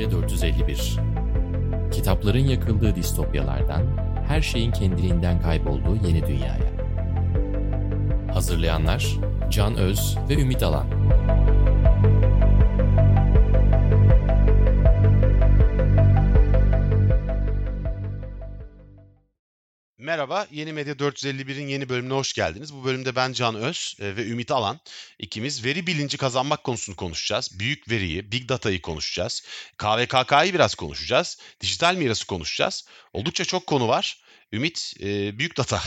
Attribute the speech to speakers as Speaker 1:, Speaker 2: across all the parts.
Speaker 1: Medya 451 Kitapların yakıldığı distopyalardan, her şeyin kendiliğinden kaybolduğu yeni dünyaya. Hazırlayanlar Can Öz ve Ümit Alan.
Speaker 2: Merhaba, Yeni Medya 451'in yeni bölümüne hoş geldiniz. Bu bölümde ben Can Öz e, ve Ümit Alan ikimiz veri bilinci kazanmak konusunu konuşacağız. Büyük veriyi, Big Data'yı konuşacağız. KVKK'yı biraz konuşacağız. Dijital mirası konuşacağız. Oldukça çok konu var. Ümit, e, Büyük Data.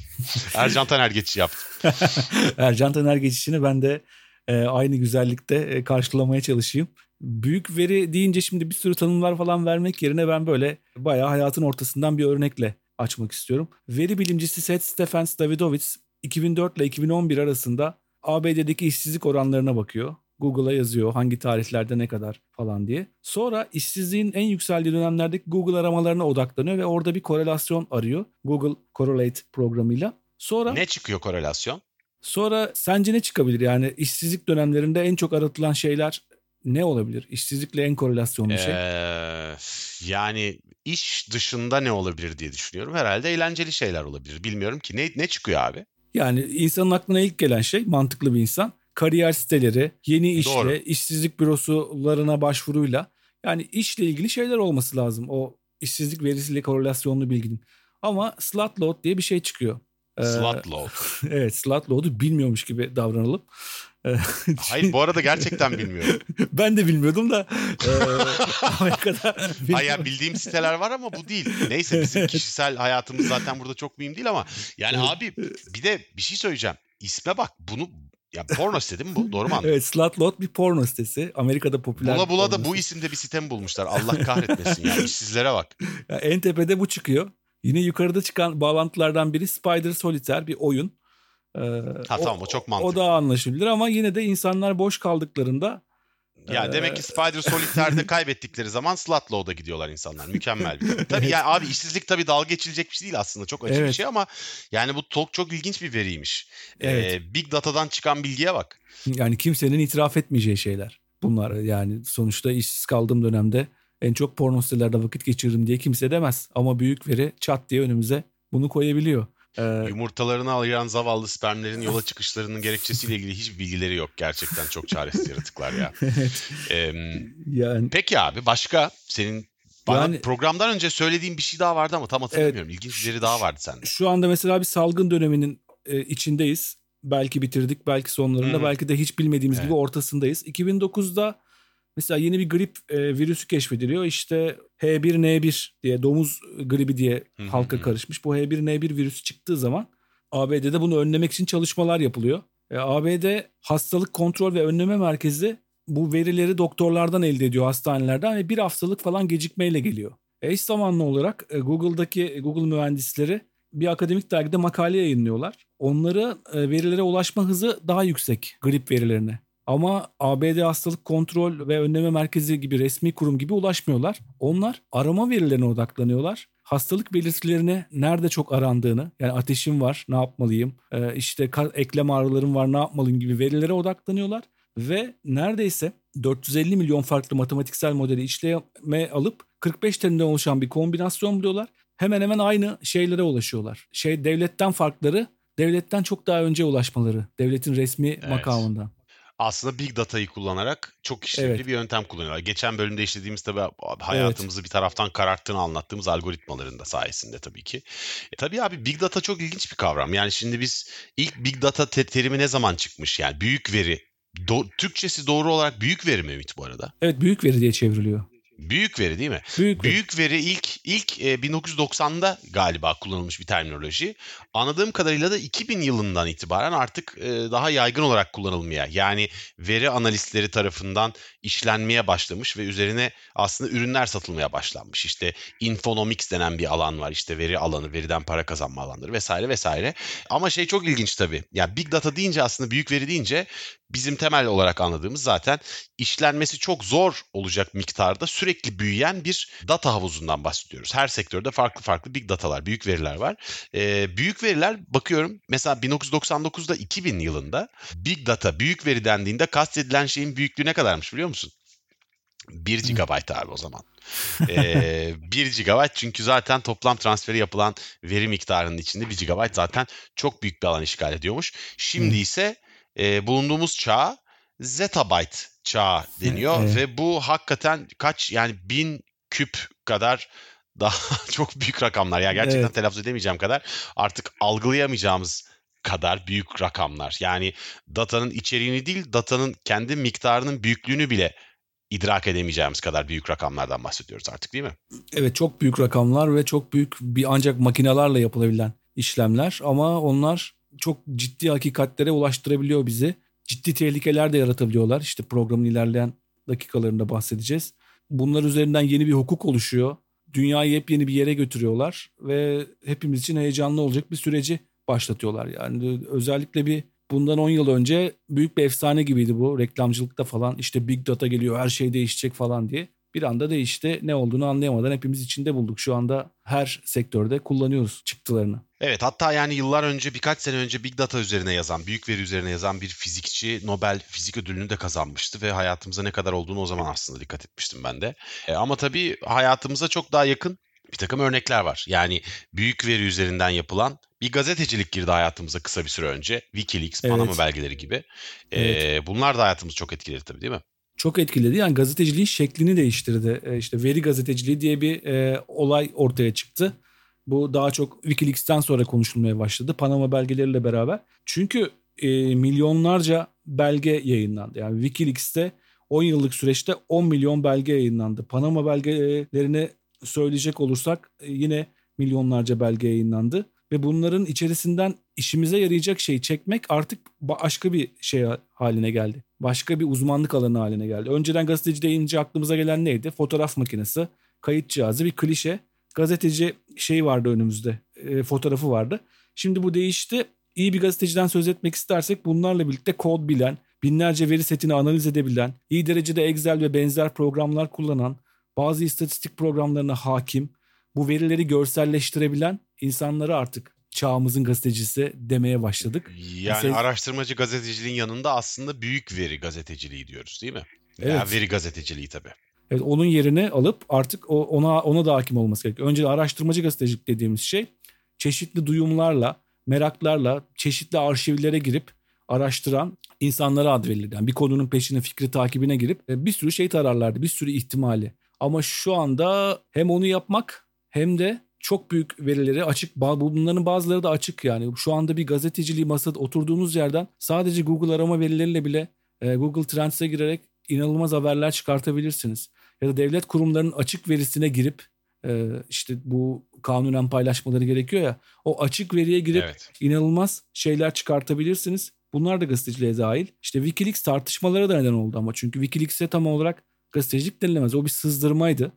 Speaker 2: Ercan Taner geçişi yaptı.
Speaker 3: Ercan Taner geçişini ben de e, aynı güzellikte e, karşılamaya çalışayım. Büyük veri deyince şimdi bir sürü tanımlar falan vermek yerine ben böyle bayağı hayatın ortasından bir örnekle açmak istiyorum. Veri bilimcisi Seth Stephens Davidovitz 2004 ile 2011 arasında ABD'deki işsizlik oranlarına bakıyor. Google'a yazıyor hangi tarihlerde ne kadar falan diye. Sonra işsizliğin en yükseldiği dönemlerdeki Google aramalarına odaklanıyor ve orada bir korelasyon arıyor. Google Correlate programıyla. Sonra
Speaker 2: Ne çıkıyor korelasyon?
Speaker 3: Sonra sence ne çıkabilir? Yani işsizlik dönemlerinde en çok aratılan şeyler ne olabilir? İşsizlikle en korelasyonlu şey.
Speaker 2: Ee, yani iş dışında ne olabilir diye düşünüyorum. Herhalde eğlenceli şeyler olabilir. Bilmiyorum ki ne ne çıkıyor abi?
Speaker 3: Yani insanın aklına ilk gelen şey mantıklı bir insan. Kariyer siteleri, yeni işle,
Speaker 2: Doğru.
Speaker 3: işsizlik bürosularına başvuruyla yani işle ilgili şeyler olması lazım. O işsizlik verisiyle korelasyonlu bilginin. Ama slot load diye bir şey çıkıyor.
Speaker 2: Slot load.
Speaker 3: evet slot load'u bilmiyormuş gibi davranalım. Ee,
Speaker 2: Hayır bu arada gerçekten bilmiyorum.
Speaker 3: ben de bilmiyordum da e, Amerika'da
Speaker 2: Hayır yani bildiğim siteler var ama bu değil. Neyse bizim kişisel hayatımız zaten burada çok mühim değil ama yani abi bir de bir şey söyleyeceğim. İsme bak bunu ya porno site değil mi bu? Doğru mu anladım?
Speaker 3: Evet Slutlot bir porno sitesi. Amerika'da popüler
Speaker 2: Bula bula da bu
Speaker 3: sitesi.
Speaker 2: isimde bir site mi bulmuşlar? Allah kahretmesin ya. İşsizlere bak.
Speaker 3: Ya en tepede bu çıkıyor. Yine yukarıda çıkan bağlantılardan biri Spider Solitaire bir oyun. Ee,
Speaker 2: Ha tamam o çok
Speaker 3: O
Speaker 2: mantıklı.
Speaker 3: da anlaşılabilir ama yine de insanlar boş kaldıklarında
Speaker 2: Ya
Speaker 3: Ee,
Speaker 2: demek ki Spider Solitaire'de kaybettikleri zaman Slot Low'da gidiyorlar insanlar. Mükemmel bir şey. Tabii yani abi işsizlik tabii dalga geçilecek bir şey değil aslında. Çok acı bir
Speaker 3: Evet.
Speaker 2: şey ama yani bu çok çok ilginç bir veriymiş.
Speaker 3: Evet.
Speaker 2: Ee, Big Data'dan çıkan bilgiye bak.
Speaker 3: yani kimsenin itiraf etmeyeceği şeyler. Bunlar yani sonuçta işsiz kaldığım dönemde en çok porno sitelerde vakit geçiririm diye kimse demez. Ama büyük veri çat diye önümüze bunu koyabiliyor. Ee,
Speaker 2: Yumurtalarını ayıran zavallı spermlerin yola çıkışlarının gerekçesiyle ilgili hiçbir bilgileri yok. Gerçekten çok çaresiz yaratıklar ya.
Speaker 3: evet.
Speaker 2: Ee,
Speaker 3: yani
Speaker 2: peki abi başka senin bana
Speaker 3: Yani-
Speaker 2: programdan önce söylediğin bir şey daha vardı ama tam hatırlamıyorum. İlginç bir daha vardı sende.
Speaker 3: şu anda mesela bir salgın döneminin e, içindeyiz. Belki bitirdik, belki sonlarında,
Speaker 2: Hı hı.
Speaker 3: belki de hiç bilmediğimiz
Speaker 2: Evet.
Speaker 3: gibi ortasındayız. 2009'da mesela yeni bir grip e, virüsü keşfediliyor. İşte H1N1 diye domuz gribi diye halka karışmış. Bu H1N1 virüsü çıktığı zaman ABD'de bunu önlemek için çalışmalar yapılıyor. E, ABD Hastalık Kontrol ve Önleme Merkezi bu verileri doktorlardan elde ediyor hastanelerden ve bir haftalık falan gecikmeyle geliyor. E, Eş zamanlı olarak e, Google'daki Google mühendisleri bir akademik dergide makale yayınlıyorlar. Onlara e, verilere ulaşma hızı daha yüksek grip verilerine. Ama ABD Hastalık Kontrol ve Önleme Merkezi gibi resmi kurum gibi ulaşmıyorlar. Onlar arama verilerine odaklanıyorlar. Hastalık belirtilerine nerede çok arandığını yani ateşim var ne yapmalıyım e, işte eklem ağrılarım var ne yapmalıyım gibi verilere odaklanıyorlar. Ve neredeyse 450 milyon farklı matematiksel modeli işleme alıp 45 terimden oluşan bir kombinasyon buluyorlar. Hemen hemen aynı şeylere ulaşıyorlar. Şey devletten farkları devletten çok daha önce ulaşmaları. Devletin resmi makamından.
Speaker 2: Aslında big data'yı kullanarak çok işlevli
Speaker 3: Evet.
Speaker 2: bir yöntem kullanıyorlar. Geçen bölümde işlediğimiz tabii hayatımızı bir taraftan kararttığını anlattığımız algoritmaların da sayesinde tabii ki. E, tabii abi big data çok ilginç bir kavram. Yani şimdi biz ilk big data te- terimi ne zaman çıkmış? Yani büyük veri. Do- Türkçesi doğru olarak büyük veri mi Ümit bu arada?
Speaker 3: Evet büyük veri diye çevriliyor.
Speaker 2: Büyük veri değil mi?
Speaker 3: Büyük, veri.
Speaker 2: Büyük veri ilk ilk e, 1990'da galiba kullanılmış bir terminoloji. Anladığım kadarıyla da 2000 yılından itibaren artık e, daha yaygın olarak kullanılmaya yani veri analistleri tarafından işlenmeye başlamış ve üzerine aslında ürünler satılmaya başlanmış. İşte infonomics denen bir alan var. İşte veri alanı, veriden para kazanma alanları vesaire vesaire. Ama şey çok ilginç tabii. Yani big data deyince aslında büyük veri deyince bizim temel olarak anladığımız zaten işlenmesi çok zor olacak miktarda sürekli büyüyen bir data havuzundan bahsediyoruz. Her sektörde farklı farklı big datalar, büyük veriler var. Ee, büyük veriler bakıyorum mesela 1999'da 2000 yılında big data, büyük veri dendiğinde kastedilen şeyin büyüklüğü ne kadarmış biliyor musun? 1 GB abi o zaman. ee, 1 GB çünkü zaten toplam transferi yapılan veri miktarının içinde 1 GB zaten çok büyük bir alan işgal ediyormuş. Şimdi ise e, bulunduğumuz çağ zettabyte çağı deniyor evet. ve bu hakikaten kaç yani bin küp kadar daha çok büyük rakamlar. Ya yani gerçekten evet. telaffuz edemeyeceğim kadar artık algılayamayacağımız kadar büyük rakamlar. Yani datanın içeriğini değil, datanın kendi miktarının büyüklüğünü bile idrak edemeyeceğimiz kadar büyük rakamlardan bahsediyoruz artık değil mi?
Speaker 3: Evet çok büyük rakamlar ve çok büyük bir ancak makinelerle yapılabilen işlemler ama onlar çok ciddi hakikatlere ulaştırabiliyor bizi. Ciddi tehlikeler de yaratabiliyorlar. İşte programın ilerleyen dakikalarında bahsedeceğiz. Bunlar üzerinden yeni bir hukuk oluşuyor. Dünyayı yepyeni bir yere götürüyorlar ve hepimiz için heyecanlı olacak bir süreci başlatıyorlar. Yani özellikle bir bundan 10 yıl önce büyük bir efsane gibiydi bu reklamcılıkta falan. İşte big data geliyor her şey değişecek falan diye. Bir anda değişti. Ne olduğunu anlayamadan hepimiz içinde bulduk. Şu anda her sektörde kullanıyoruz çıktılarını.
Speaker 2: Evet hatta yani yıllar önce birkaç sene önce Big Data üzerine yazan, büyük veri üzerine yazan bir fizikçi Nobel Fizik Ödülünü de kazanmıştı ve hayatımıza ne kadar olduğunu o zaman aslında dikkat etmiştim ben de. E, ama tabii hayatımıza çok daha yakın bir takım örnekler var. Yani büyük veri üzerinden yapılan bir gazetecilik girdi hayatımıza kısa bir süre önce. Wikileaks, Panama evet. belgeleri gibi. Ee, evet. Bunlar da hayatımızı çok etkiledi tabii değil mi?
Speaker 3: Çok etkiledi. Yani gazeteciliğin şeklini değiştirdi. Ee, işte veri gazeteciliği diye bir e, olay ortaya çıktı. Bu daha çok Wikileaks'ten sonra konuşulmaya başladı. Panama belgeleriyle beraber. Çünkü e, milyonlarca belge yayınlandı. Yani Wikileaks'te 10 yıllık süreçte 10 milyon belge yayınlandı. Panama belgelerini söyleyecek olursak e, yine milyonlarca belge yayınlandı ve bunların içerisinden işimize yarayacak şeyi çekmek artık başka bir şey haline geldi. Başka bir uzmanlık alanı haline geldi. Önceden gazeteci deyince aklımıza gelen neydi? Fotoğraf makinesi, kayıt cihazı bir klişe. Gazeteci şey vardı önümüzde, e, fotoğrafı vardı. Şimdi bu değişti. İyi bir gazeteciden söz etmek istersek bunlarla birlikte kod bilen, binlerce veri setini analiz edebilen, iyi derecede Excel ve benzer programlar kullanan, bazı istatistik programlarına hakim, bu verileri görselleştirebilen insanları artık çağımızın gazetecisi demeye başladık.
Speaker 2: Yani Mesela... araştırmacı gazeteciliğin yanında aslında büyük veri gazeteciliği diyoruz değil mi? Evet. Yani veri gazeteciliği tabii.
Speaker 3: Evet, onun yerini alıp artık ona ona da hakim olması gerekiyor. Önce araştırmacı gazetecilik dediğimiz şey çeşitli duyumlarla, meraklarla çeşitli arşivlere girip araştıran insanlara ad verilir. Yani bir konunun peşine, fikri takibine girip e, bir sürü şey tararlardı, bir sürü ihtimali. Ama şu anda hem onu yapmak hem de çok büyük verileri açık. Bunların bazıları da açık yani. Şu anda bir gazeteciliği masada oturduğunuz yerden sadece Google arama verileriyle bile e, Google Trends'e girerek inanılmaz haberler çıkartabilirsiniz. Ya da devlet kurumlarının açık verisine girip e, işte bu kanunen paylaşmaları gerekiyor ya. O açık veriye girip evet. inanılmaz şeyler çıkartabilirsiniz. Bunlar da gazeteciliğe dahil. İşte Wikileaks tartışmalara da neden oldu ama çünkü Wikileaks'e tam olarak gazetecilik denilemez. O bir sızdırmaydı.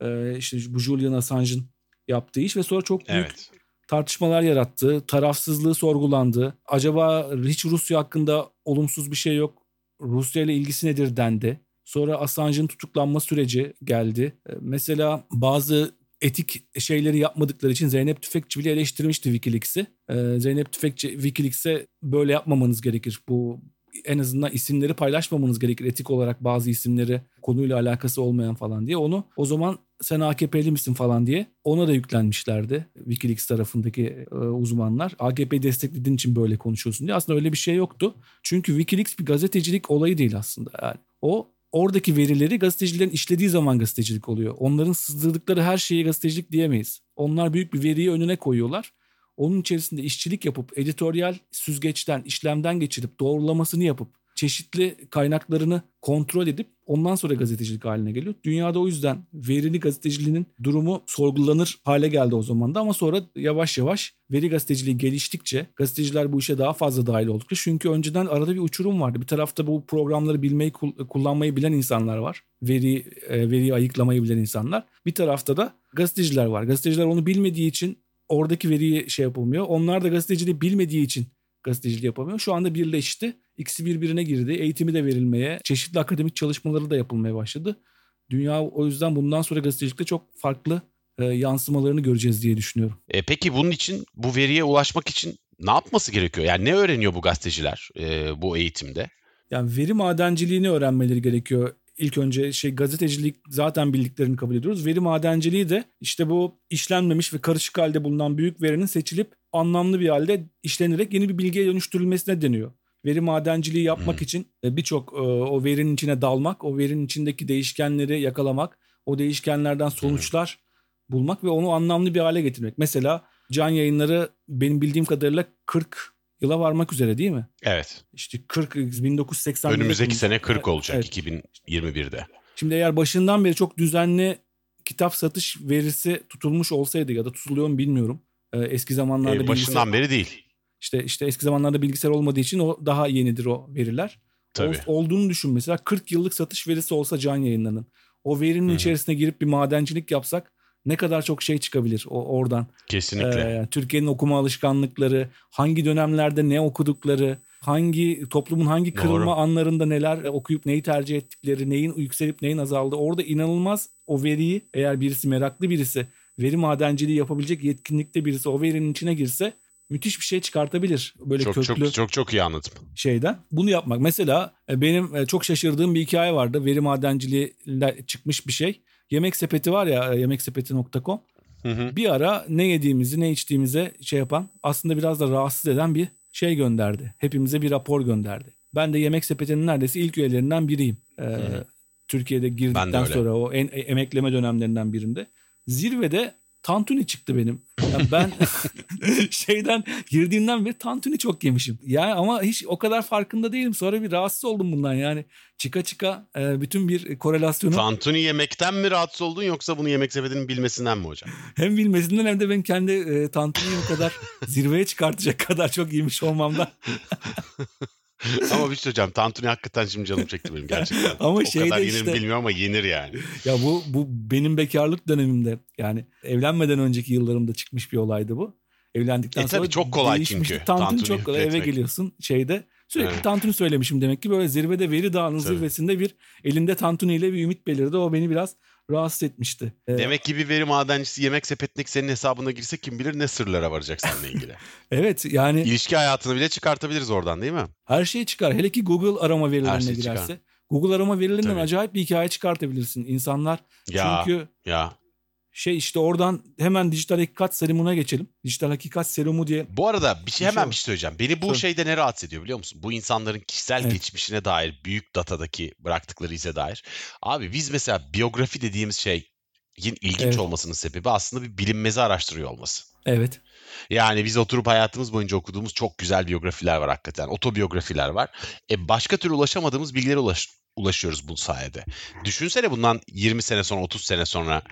Speaker 3: Ee, işte bu Julian Assange'ın yaptığı iş ve sonra çok büyük evet. tartışmalar yarattı. Tarafsızlığı sorgulandı. Acaba hiç Rusya hakkında olumsuz bir şey yok. Rusya ile ilgisi nedir dendi. Sonra Assange'ın tutuklanma süreci geldi. Ee, mesela bazı etik şeyleri yapmadıkları için Zeynep Tüfekçi bile eleştirmişti Wikileaks'i. Ee, Zeynep Tüfekçi Wikileaks'e böyle yapmamanız gerekir. Bu en azından isimleri paylaşmamanız gerekir etik olarak bazı isimleri konuyla alakası olmayan falan diye onu o zaman sen AKP'li misin falan diye ona da yüklenmişlerdi Wikileaks tarafındaki e, uzmanlar. AKP'yi desteklediğin için böyle konuşuyorsun diye. Aslında öyle bir şey yoktu. Çünkü Wikileaks bir gazetecilik olayı değil aslında. Yani o oradaki verileri gazetecilerin işlediği zaman gazetecilik oluyor. Onların sızdırdıkları her şeyi gazetecilik diyemeyiz. Onlar büyük bir veriyi önüne koyuyorlar onun içerisinde işçilik yapıp editoryal süzgeçten, işlemden geçirip doğrulamasını yapıp çeşitli kaynaklarını kontrol edip ondan sonra gazetecilik haline geliyor. Dünyada o yüzden verili gazeteciliğinin durumu sorgulanır hale geldi o zaman da ama sonra yavaş yavaş veri gazeteciliği geliştikçe gazeteciler bu işe daha fazla dahil oldukça çünkü önceden arada bir uçurum vardı. Bir tarafta bu programları bilmeyi kullanmayı bilen insanlar var. Veri e, veriyi ayıklamayı bilen insanlar. Bir tarafta da gazeteciler var. Gazeteciler onu bilmediği için oradaki veriyi şey yapılmıyor. Onlar da gazeteciliği bilmediği için gazetecilik yapamıyor. Şu anda birleşti. İkisi birbirine girdi. Eğitimi de verilmeye, çeşitli akademik çalışmaları da yapılmaya başladı. Dünya o yüzden bundan sonra gazetecilikte çok farklı e, yansımalarını göreceğiz diye düşünüyorum.
Speaker 2: E, peki bunun için bu veriye ulaşmak için ne yapması gerekiyor? Yani ne öğreniyor bu gazeteciler e, bu eğitimde?
Speaker 3: Yani veri madenciliğini öğrenmeleri gerekiyor ilk önce şey gazetecilik zaten bildiklerini kabul ediyoruz. Veri madenciliği de işte bu işlenmemiş ve karışık halde bulunan büyük verinin seçilip anlamlı bir halde işlenerek yeni bir bilgiye dönüştürülmesine deniyor. Veri madenciliği yapmak hmm. için e, birçok e, o verinin içine dalmak, o verinin içindeki değişkenleri yakalamak, o değişkenlerden sonuçlar hmm. bulmak ve onu anlamlı bir hale getirmek. Mesela can yayınları benim bildiğim kadarıyla 40 yıla varmak üzere değil mi?
Speaker 2: Evet.
Speaker 3: İşte 40 1980
Speaker 2: Önümüzdeki sene 40 olacak evet. 2021'de.
Speaker 3: Şimdi eğer başından beri çok düzenli kitap satış verisi tutulmuş olsaydı ya da tutuluyor mu bilmiyorum. Ee, eski zamanlarda
Speaker 2: ee, başından beri değil.
Speaker 3: İşte işte eski zamanlarda bilgisayar olmadığı için o daha yenidir o veriler. Tabii. O, olduğunu düşün mesela 40 yıllık satış verisi olsa can yayınlarının. O verinin Hı-hı. içerisine girip bir madencilik yapsak ne kadar çok şey çıkabilir o oradan.
Speaker 2: Kesinlikle. Ee,
Speaker 3: Türkiye'nin okuma alışkanlıkları, hangi dönemlerde ne okudukları, hangi toplumun hangi kırılma Doğru. anlarında neler okuyup neyi tercih ettikleri, neyin yükselip neyin azaldığı. Orada inanılmaz o veriyi eğer birisi meraklı birisi, veri madenciliği yapabilecek yetkinlikte birisi o verinin içine girse müthiş bir şey çıkartabilir. Böyle
Speaker 2: çok,
Speaker 3: köklü
Speaker 2: çok çok çok iyi anladım.
Speaker 3: Şeyden. Bunu yapmak. Mesela e, benim e, çok şaşırdığım bir hikaye vardı. Veri madenciliğiyle çıkmış bir şey. Yemek sepeti var ya e, yemeksepeti.com. Bir ara ne yediğimizi ne içtiğimize şey yapan aslında biraz da rahatsız eden bir şey gönderdi. Hepimize bir rapor gönderdi. Ben de Yemek Sepeti'nin neredeyse ilk üyelerinden biriyim. Ee, Türkiye'de girdikten sonra o en emekleme dönemlerinden birinde. Zirvede tantuni çıktı benim. Yani ben şeyden girdiğimden beri tantuni çok yemişim. Yani ama hiç o kadar farkında değilim. Sonra bir rahatsız oldum bundan yani. Çıka çıka e, bütün bir korelasyonu.
Speaker 2: Tantuni yemekten mi rahatsız oldun yoksa bunu yemek sepetinin bilmesinden mi hocam?
Speaker 3: Hem bilmesinden hem de ben kendi e, tantuniyi bu kadar zirveye çıkartacak kadar çok yemiş olmamdan.
Speaker 2: ama bir şey hocam tantuni hakikaten şimdi canım çekti benim gerçekten. ama o kadar yenir işte, bilmiyorum ama yenir yani.
Speaker 3: Ya bu bu benim bekarlık dönemimde yani evlenmeden önceki yıllarımda çıkmış bir olaydı bu. Evlendikten e, sonra
Speaker 2: çok kolay çünkü.
Speaker 3: Tantuni, tantuni çok kolay eve geliyorsun şeyde Sürekli evet. tantuni söylemişim demek ki böyle zirvede veri dağının Tabii. zirvesinde bir elinde tantuni ile bir ümit belirdi. O beni biraz rahatsız etmişti.
Speaker 2: Ee, Demek ki bir veri madencisi yemek sepetindeki senin hesabına girse kim bilir ne sırlara varacak seninle ilgili.
Speaker 3: evet yani.
Speaker 2: ilişki hayatını bile çıkartabiliriz oradan değil mi?
Speaker 3: Her şey çıkar. Hele ki Google arama verilerine şey girerse. Çıkar. Google arama verilerinden Tabii. acayip bir hikaye çıkartabilirsin. İnsanlar ya, çünkü ya şey işte oradan hemen dijital hakikat serumuna geçelim. Dijital hakikat serumu diye.
Speaker 2: Bu arada bir şey hemen şey bir şey söyleyeceğim. Beni bu Tabii. şeyde ne rahatsız ediyor biliyor musun? Bu insanların kişisel evet. geçmişine dair büyük datadaki bıraktıkları ize dair. Abi biz mesela biyografi dediğimiz şey ilginç evet. olmasının sebebi aslında bir bilinmezi araştırıyor olması.
Speaker 3: Evet.
Speaker 2: Yani biz oturup hayatımız boyunca okuduğumuz çok güzel biyografiler var hakikaten. Otobiyografiler var. E başka türlü ulaşamadığımız bilgilere ulaş, ulaşıyoruz bu sayede. Düşünsene bundan 20 sene sonra 30 sene sonra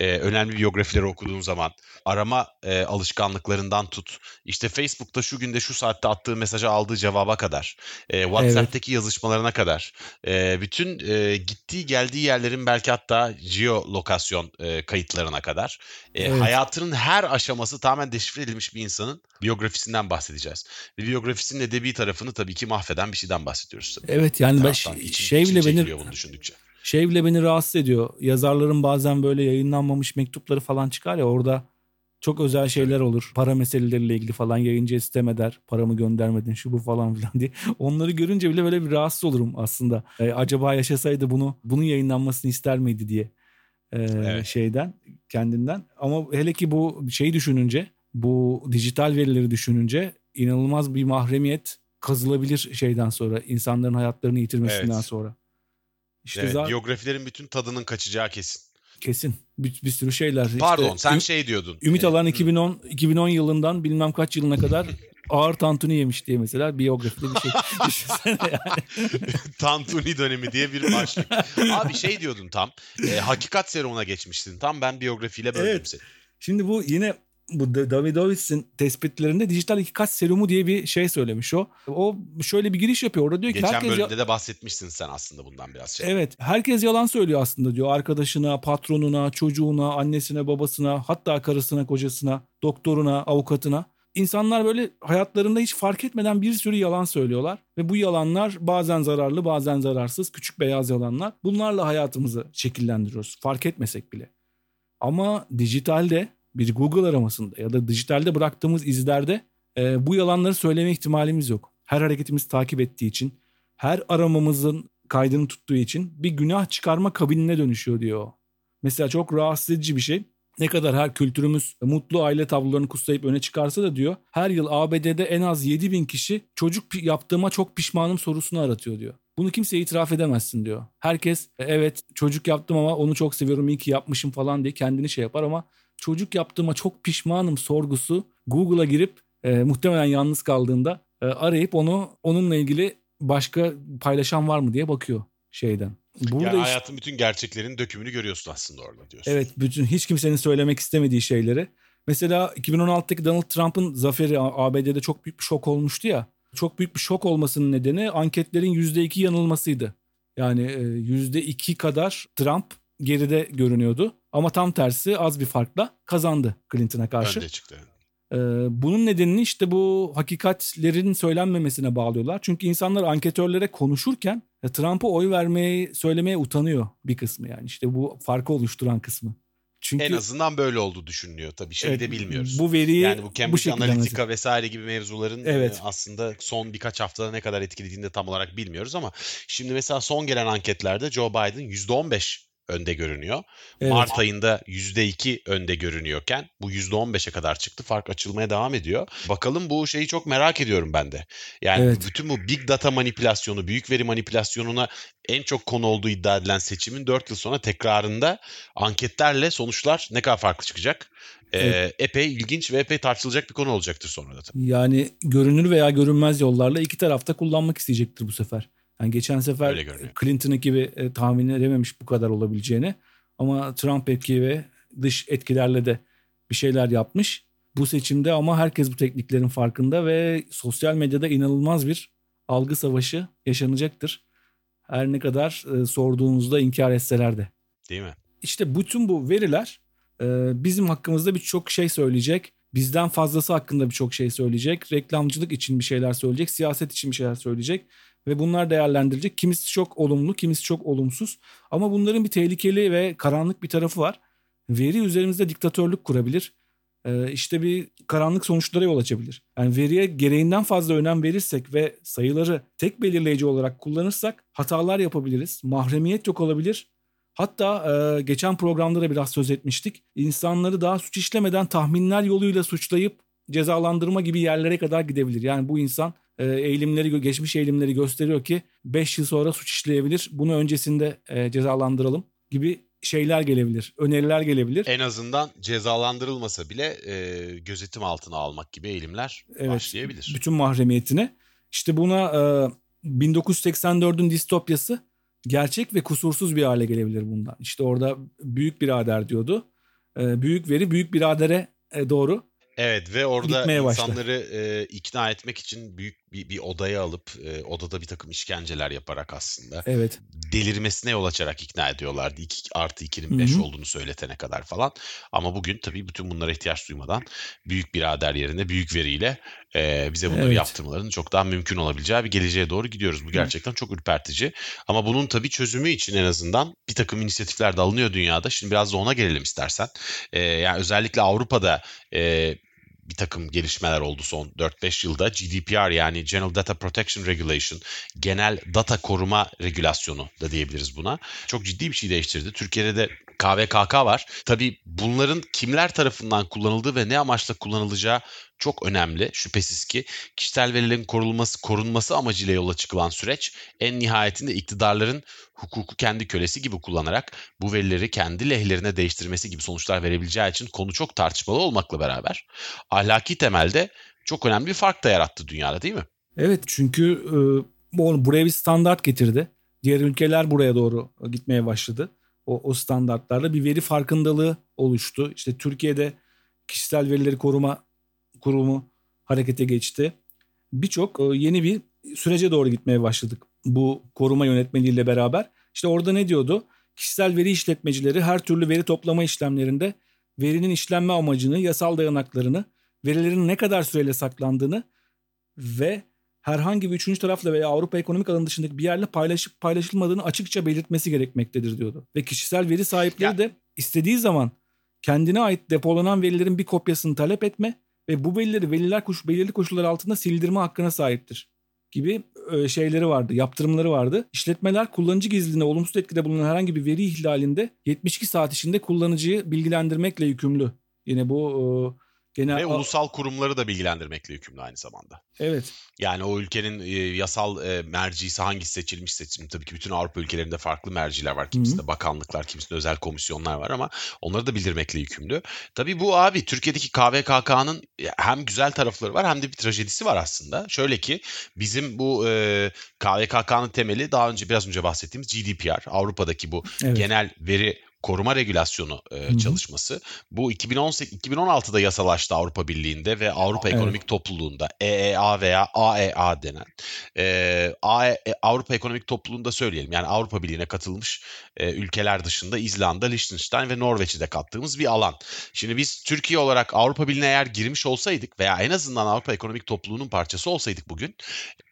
Speaker 2: e, önemli biyografileri okuduğun zaman arama e, alışkanlıklarından tut. İşte Facebook'ta şu günde şu saatte attığı mesajı aldığı cevaba kadar. E, WhatsApp'taki evet. yazışmalarına kadar. E, bütün e, gittiği geldiği yerlerin belki hatta geolokasyon e, kayıtlarına kadar. E, evet. Hayatının her aşaması tamamen deşifre edilmiş bir insanın biyografisinden bahsedeceğiz. Ve biyografisinin edebi tarafını tabii ki mahveden bir şeyden bahsediyoruz. Tabii.
Speaker 3: Evet yani ben şey bile beni bunu düşündükçe. Şey bile beni rahatsız ediyor. Yazarların bazen böyle yayınlanmamış mektupları falan çıkar ya orada çok özel şeyler olur. Para meseleleriyle ilgili falan yayıncı istem eder. Paramı göndermedin şu bu falan filan diye. Onları görünce bile böyle bir rahatsız olurum aslında. Ee, acaba yaşasaydı bunu bunun yayınlanmasını ister miydi diye ee, evet. şeyden kendinden. Ama hele ki bu şeyi düşününce bu dijital verileri düşününce inanılmaz bir mahremiyet kazılabilir şeyden sonra insanların hayatlarını yitirmesinden evet. sonra.
Speaker 2: İşte evet, zaten... biyografilerin bütün tadının kaçacağı kesin.
Speaker 3: Kesin. Bir, bir sürü şeyler.
Speaker 2: Pardon işte, sen şey diyordun.
Speaker 3: Ümit Alan 2010 2010 yılından bilmem kaç yılına kadar ağır tantuni yemiş diye mesela biyografide bir şey. Düşünsene yani.
Speaker 2: tantuni dönemi diye bir başlık. Abi şey diyordun tam. E, hakikat serumuna geçmiştin. Tam ben biyografiyle böldüm evet. seni.
Speaker 3: Şimdi bu yine bu Davidowitz'in tespitlerinde dijital hakikat serumu diye bir şey söylemiş o. O şöyle bir giriş yapıyor. Orada diyor
Speaker 2: ki
Speaker 3: Geçen
Speaker 2: herkes bölümde de bahsetmişsin sen aslında bundan biraz şey.
Speaker 3: Evet. Herkes yalan söylüyor aslında diyor. Arkadaşına, patronuna, çocuğuna, annesine, babasına, hatta karısına, kocasına, doktoruna, avukatına. İnsanlar böyle hayatlarında hiç fark etmeden bir sürü yalan söylüyorlar. Ve bu yalanlar bazen zararlı bazen zararsız küçük beyaz yalanlar. Bunlarla hayatımızı şekillendiriyoruz fark etmesek bile. Ama dijitalde bir Google aramasında ya da dijitalde bıraktığımız izlerde e, bu yalanları söyleme ihtimalimiz yok. Her hareketimiz takip ettiği için, her aramamızın kaydını tuttuğu için bir günah çıkarma kabinine dönüşüyor diyor. Mesela çok rahatsız edici bir şey. Ne kadar her kültürümüz mutlu aile tablolarını kutlayıp öne çıkarsa da diyor. Her yıl ABD'de en az 7 bin kişi çocuk yaptığıma çok pişmanım sorusunu aratıyor diyor. Bunu kimseye itiraf edemezsin diyor. Herkes e, evet çocuk yaptım ama onu çok seviyorum iyi ki yapmışım falan diye kendini şey yapar ama çocuk yaptığıma çok pişmanım sorgusu Google'a girip e, muhtemelen yalnız kaldığında e, arayıp onu onunla ilgili başka paylaşan var mı diye bakıyor şeyden.
Speaker 2: Burada yani işte, hayatın bütün gerçeklerinin dökümünü görüyorsun aslında orada diyorsun.
Speaker 3: Evet bütün hiç kimsenin söylemek istemediği şeyleri. Mesela 2016'daki Donald Trump'ın zaferi ABD'de çok büyük bir şok olmuştu ya. Çok büyük bir şok olmasının nedeni anketlerin %2 yanılmasıydı. Yani %2 e, kadar Trump geride görünüyordu. Ama tam tersi az bir farkla kazandı Clinton'a karşı.
Speaker 2: Önde çıktı.
Speaker 3: Ee, bunun nedenini işte bu hakikatlerin söylenmemesine bağlıyorlar. Çünkü insanlar anketörlere konuşurken Trump'a oy vermeyi söylemeye utanıyor bir kısmı yani. işte bu farkı oluşturan kısmı.
Speaker 2: Çünkü en azından böyle olduğu düşünülüyor tabii şeyi evet, de bilmiyoruz.
Speaker 3: Bu veriyi
Speaker 2: yani bu Cambridge
Speaker 3: bu
Speaker 2: Analytica vesaire gibi mevzuların evet. aslında son birkaç haftada ne kadar etkilediğini de tam olarak bilmiyoruz ama şimdi mesela son gelen anketlerde Joe Biden %15 önde görünüyor. Evet. Mart ayında %2 önde görünüyorken bu %15'e kadar çıktı. Fark açılmaya devam ediyor. Bakalım bu şeyi çok merak ediyorum ben de. Yani evet. bütün bu big data manipülasyonu, büyük veri manipülasyonuna en çok konu olduğu iddia edilen seçimin 4 yıl sonra tekrarında anketlerle sonuçlar ne kadar farklı çıkacak? Ee, evet. epey ilginç ve epey tartışılacak bir konu olacaktır sonra da.
Speaker 3: Yani görünür veya görünmez yollarla iki tarafta kullanmak isteyecektir bu sefer. Yani geçen sefer Clinton gibi e, tahmin edememiş bu kadar olabileceğini. Ama Trump etki ve dış etkilerle de bir şeyler yapmış. Bu seçimde ama herkes bu tekniklerin farkında ve sosyal medyada inanılmaz bir algı savaşı yaşanacaktır. Her ne kadar e, sorduğunuzda inkar etseler de.
Speaker 2: Değil mi?
Speaker 3: İşte bütün bu veriler e, bizim hakkımızda birçok şey söyleyecek. Bizden fazlası hakkında birçok şey söyleyecek. Reklamcılık için bir şeyler söyleyecek. Siyaset için bir şeyler söyleyecek ve bunlar değerlendirilecek. Kimisi çok olumlu, kimisi çok olumsuz. Ama bunların bir tehlikeli ve karanlık bir tarafı var. Veri üzerimizde diktatörlük kurabilir. Ee, işte bir karanlık sonuçlara yol açabilir. Yani veriye gereğinden fazla önem verirsek ve sayıları tek belirleyici olarak kullanırsak hatalar yapabiliriz. Mahremiyet yok olabilir. Hatta e, geçen programda da biraz söz etmiştik. İnsanları daha suç işlemeden tahminler yoluyla suçlayıp cezalandırma gibi yerlere kadar gidebilir. Yani bu insan e, eğilimleri, geçmiş eğilimleri gösteriyor ki 5 yıl sonra suç işleyebilir. Bunu öncesinde e, cezalandıralım gibi şeyler gelebilir, öneriler gelebilir.
Speaker 2: En azından cezalandırılmasa bile e, gözetim altına almak gibi eğilimler evet, başlayabilir.
Speaker 3: Bütün mahremiyetine. İşte buna e, 1984'ün distopyası gerçek ve kusursuz bir hale gelebilir bundan. İşte orada büyük birader diyordu. E, büyük veri büyük biradere e, doğru
Speaker 2: Evet ve orada insanları e, ikna etmek için büyük bir, bir odaya alıp e, odada bir takım işkenceler yaparak aslında
Speaker 3: evet.
Speaker 2: delirmesine yol açarak ikna ediyorlardı. 2 artı 2'nin 5 olduğunu söyletene kadar falan. Ama bugün tabii bütün bunlara ihtiyaç duymadan büyük birader yerine büyük veriyle e, bize bunları evet. yaptırmalarının çok daha mümkün olabileceği bir geleceğe doğru gidiyoruz. Bu gerçekten çok ürpertici. Ama bunun tabii çözümü için en azından bir takım inisiyatifler de alınıyor dünyada. Şimdi biraz da ona gelelim istersen. E, yani özellikle Avrupa'da e, bir takım gelişmeler oldu son 4-5 yılda. GDPR yani General Data Protection Regulation, genel data koruma regülasyonu da diyebiliriz buna. Çok ciddi bir şey değiştirdi. Türkiye'de de KVKK var. Tabii bunların kimler tarafından kullanıldığı ve ne amaçla kullanılacağı çok önemli. Şüphesiz ki kişisel verilerin korunması, korunması amacıyla yola çıkılan süreç en nihayetinde iktidarların hukuku kendi kölesi gibi kullanarak bu verileri kendi lehlerine değiştirmesi gibi sonuçlar verebileceği için konu çok tartışmalı olmakla beraber ahlaki temelde çok önemli bir fark da yarattı dünyada değil mi?
Speaker 3: Evet çünkü e, buraya bir standart getirdi. Diğer ülkeler buraya doğru gitmeye başladı. O, o standartlarla bir veri farkındalığı oluştu. İşte Türkiye'de kişisel verileri koruma kurumu harekete geçti. Birçok e, yeni bir sürece doğru gitmeye başladık bu koruma yönetmeliğiyle beraber. İşte orada ne diyordu? Kişisel veri işletmecileri her türlü veri toplama işlemlerinde verinin işlenme amacını, yasal dayanaklarını, verilerin ne kadar süreyle saklandığını ve herhangi bir üçüncü tarafla veya Avrupa ekonomik alanı dışındaki bir yerle paylaşıp paylaşılmadığını açıkça belirtmesi gerekmektedir diyordu. Ve kişisel veri sahipleri ya. de istediği zaman kendine ait depolanan verilerin bir kopyasını talep etme ve bu verileri veliler koş, belirli koşullar altında sildirme hakkına sahiptir. gibi e, şeyleri vardı, yaptırımları vardı. İşletmeler kullanıcı gizliliğine olumsuz etkide bulunan herhangi bir veri ihlalinde 72 saat içinde kullanıcıyı bilgilendirmekle yükümlü. Yine bu e,
Speaker 2: genel ve ulusal kurumları da bilgilendirmekle yükümlü aynı zamanda.
Speaker 3: Evet.
Speaker 2: Yani o ülkenin e, yasal e, mercisi hangisi seçilmiş seçim tabii ki bütün Avrupa ülkelerinde farklı merciler var. Kimisinde Hı-hı. bakanlıklar, kimisinde özel komisyonlar var ama onları da bildirmekle yükümlü. Tabii bu abi Türkiye'deki KVKK'nın hem güzel tarafları var hem de bir trajedisi var aslında. Şöyle ki bizim bu e, KVKK'nın temeli daha önce biraz önce bahsettiğimiz GDPR. Avrupa'daki bu evet. genel veri koruma regülasyonu e, çalışması. Bu 2018 2016'da yasalaştı Avrupa Birliği'nde ve Avrupa evet. Ekonomik Topluluğu'nda EEA veya AEA denen e, AE, e, Avrupa Ekonomik Topluluğu'nda söyleyelim. Yani Avrupa Birliği'ne katılmış e, ülkeler dışında İzlanda, Liechtenstein ve Norveç'i de kattığımız bir alan. Şimdi biz Türkiye olarak Avrupa Birliği'ne eğer girmiş olsaydık veya en azından Avrupa Ekonomik Topluluğu'nun parçası olsaydık bugün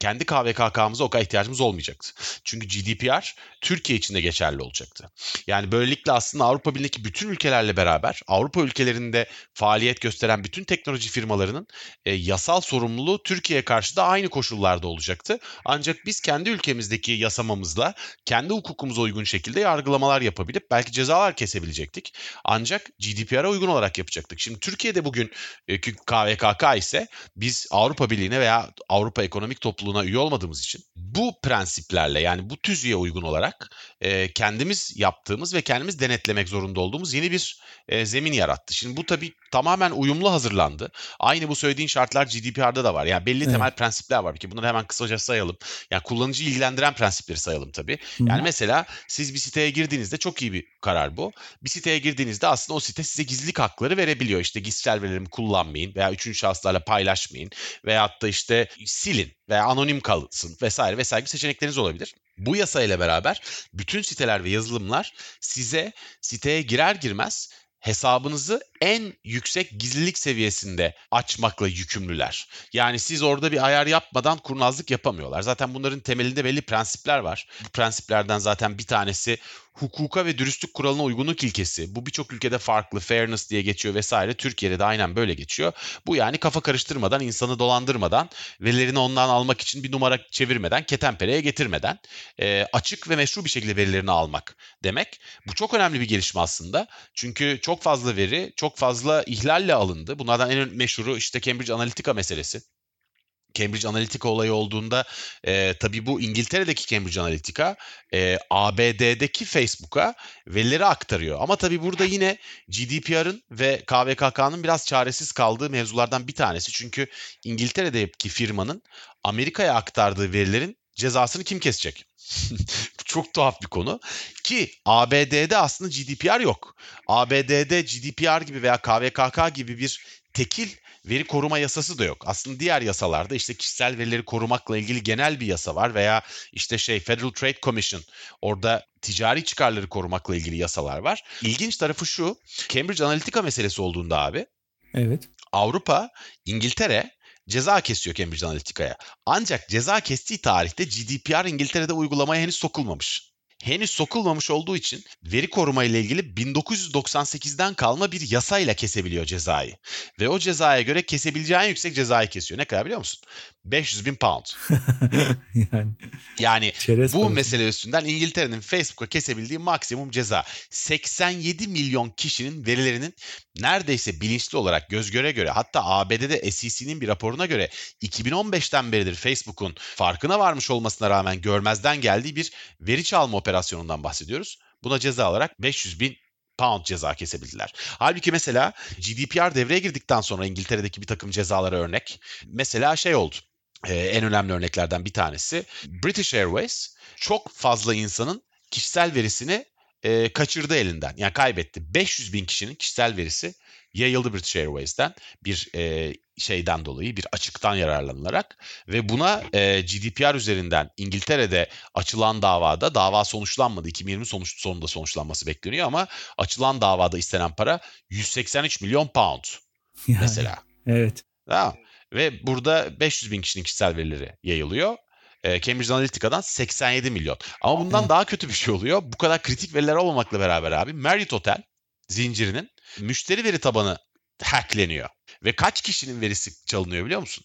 Speaker 2: kendi KVKK'mıza o kadar ihtiyacımız olmayacaktı. Çünkü GDPR Türkiye için de geçerli olacaktı. Yani böylelikle aslında Avrupa Birliği'ndeki bütün ülkelerle beraber Avrupa ülkelerinde faaliyet gösteren bütün teknoloji firmalarının e, yasal sorumluluğu Türkiye'ye karşı da aynı koşullarda olacaktı. Ancak biz kendi ülkemizdeki yasamamızla kendi hukukumuza uygun şekilde yargılamalar yapabilip belki cezalar kesebilecektik. Ancak GDPR'a uygun olarak yapacaktık. Şimdi Türkiye'de bugün e, KVKK ise biz Avrupa Birliği'ne veya Avrupa Ekonomik Topluluğu'na üye olmadığımız için bu prensiplerle yani bu tüzüğe uygun olarak e, kendimiz yaptığımız ve kendimiz denetlemek zorunda olduğumuz yeni bir e, zemin yarattı. Şimdi bu tabii tamamen uyumlu hazırlandı. Aynı bu söylediğin şartlar GDPR'da da var. Yani belli evet. temel prensipler var ki bunları hemen kısaca sayalım. Yani kullanıcıyı ilgilendiren prensipleri sayalım tabii. Hı. Yani mesela siz bir siteye girdiğinizde çok iyi bir karar bu. Bir siteye girdiğinizde aslında o site size gizlilik hakları verebiliyor. İşte kişisel verilerimi kullanmayın veya üçüncü şahıslarla paylaşmayın veyahut da işte silin veya anonim kalsın vesaire vesaire gibi seçenekleriniz olabilir. Bu yasa ile beraber bütün siteler ve yazılımlar size siteye girer girmez hesabınızı en yüksek gizlilik seviyesinde açmakla yükümlüler. Yani siz orada bir ayar yapmadan kurnazlık yapamıyorlar. Zaten bunların temelinde belli prensipler var. Bu prensiplerden zaten bir tanesi hukuka ve dürüstlük kuralına uygunluk ilkesi. Bu birçok ülkede farklı, fairness diye geçiyor vesaire. Türkiye'de de aynen böyle geçiyor. Bu yani kafa karıştırmadan, insanı dolandırmadan, verilerini ondan almak için bir numara çevirmeden, ketenpereye getirmeden e, açık ve meşru bir şekilde verilerini almak demek. Bu çok önemli bir gelişme aslında. Çünkü çok fazla veri, çok fazla ihlalle alındı. Bunlardan en meşhuru işte Cambridge Analytica meselesi. Cambridge Analytica olayı olduğunda e, tabii bu İngiltere'deki Cambridge Analytica e, ABD'deki Facebook'a verileri aktarıyor. Ama tabii burada yine GDPR'ın ve KVKK'nın biraz çaresiz kaldığı mevzulardan bir tanesi. Çünkü İngiltere'deki firmanın Amerika'ya aktardığı verilerin cezasını kim kesecek? Çok tuhaf bir konu. Ki ABD'de aslında GDPR yok. ABD'de GDPR gibi veya KVKK gibi bir tekil veri koruma yasası da yok. Aslında diğer yasalarda işte kişisel verileri korumakla ilgili genel bir yasa var veya işte şey Federal Trade Commission orada ticari çıkarları korumakla ilgili yasalar var. İlginç tarafı şu. Cambridge Analytica meselesi olduğunda abi.
Speaker 3: Evet.
Speaker 2: Avrupa, İngiltere ceza kesiyor Cambridge Analytica'ya. Ancak ceza kestiği tarihte GDPR İngiltere'de uygulamaya henüz sokulmamış henüz sokulmamış olduğu için veri koruma ile ilgili 1998'den kalma bir yasayla kesebiliyor cezayı. Ve o cezaya göre kesebileceği en yüksek cezayı kesiyor. Ne kadar biliyor musun? 500 bin pound. yani yani bu parası. mesele üstünden İngiltere'nin Facebook'a kesebildiği maksimum ceza 87 milyon kişinin verilerinin neredeyse bilinçli olarak göz göre göre hatta ABD'de SEC'nin bir raporuna göre 2015'ten beridir Facebook'un farkına varmış olmasına rağmen görmezden geldiği bir veri çalma operasyonundan bahsediyoruz. Buna ceza olarak 500 bin pound ceza kesebildiler. Halbuki mesela GDPR devreye girdikten sonra İngiltere'deki bir takım cezalara örnek. Mesela şey oldu. Ee, en önemli örneklerden bir tanesi British Airways çok fazla insanın kişisel verisini e, kaçırdı elinden. Yani kaybetti. 500 bin kişinin kişisel verisi yayıldı British Airways'ten bir e, şeyden dolayı bir açıktan yararlanılarak ve buna e, GDPR üzerinden İngiltere'de açılan davada dava sonuçlanmadı. 2020 sonuç, sonunda sonuçlanması bekleniyor ama açılan davada istenen para 183 milyon pound yani, mesela.
Speaker 3: Evet.
Speaker 2: Tamam. Ve burada 500 bin kişinin kişisel verileri yayılıyor. E, Cambridge Analytica'dan 87 milyon. Ama bundan evet. daha kötü bir şey oluyor. Bu kadar kritik veriler olmamakla beraber abi Marriott Hotel zincirinin müşteri veri tabanı hackleniyor. Ve kaç kişinin verisi çalınıyor biliyor musun?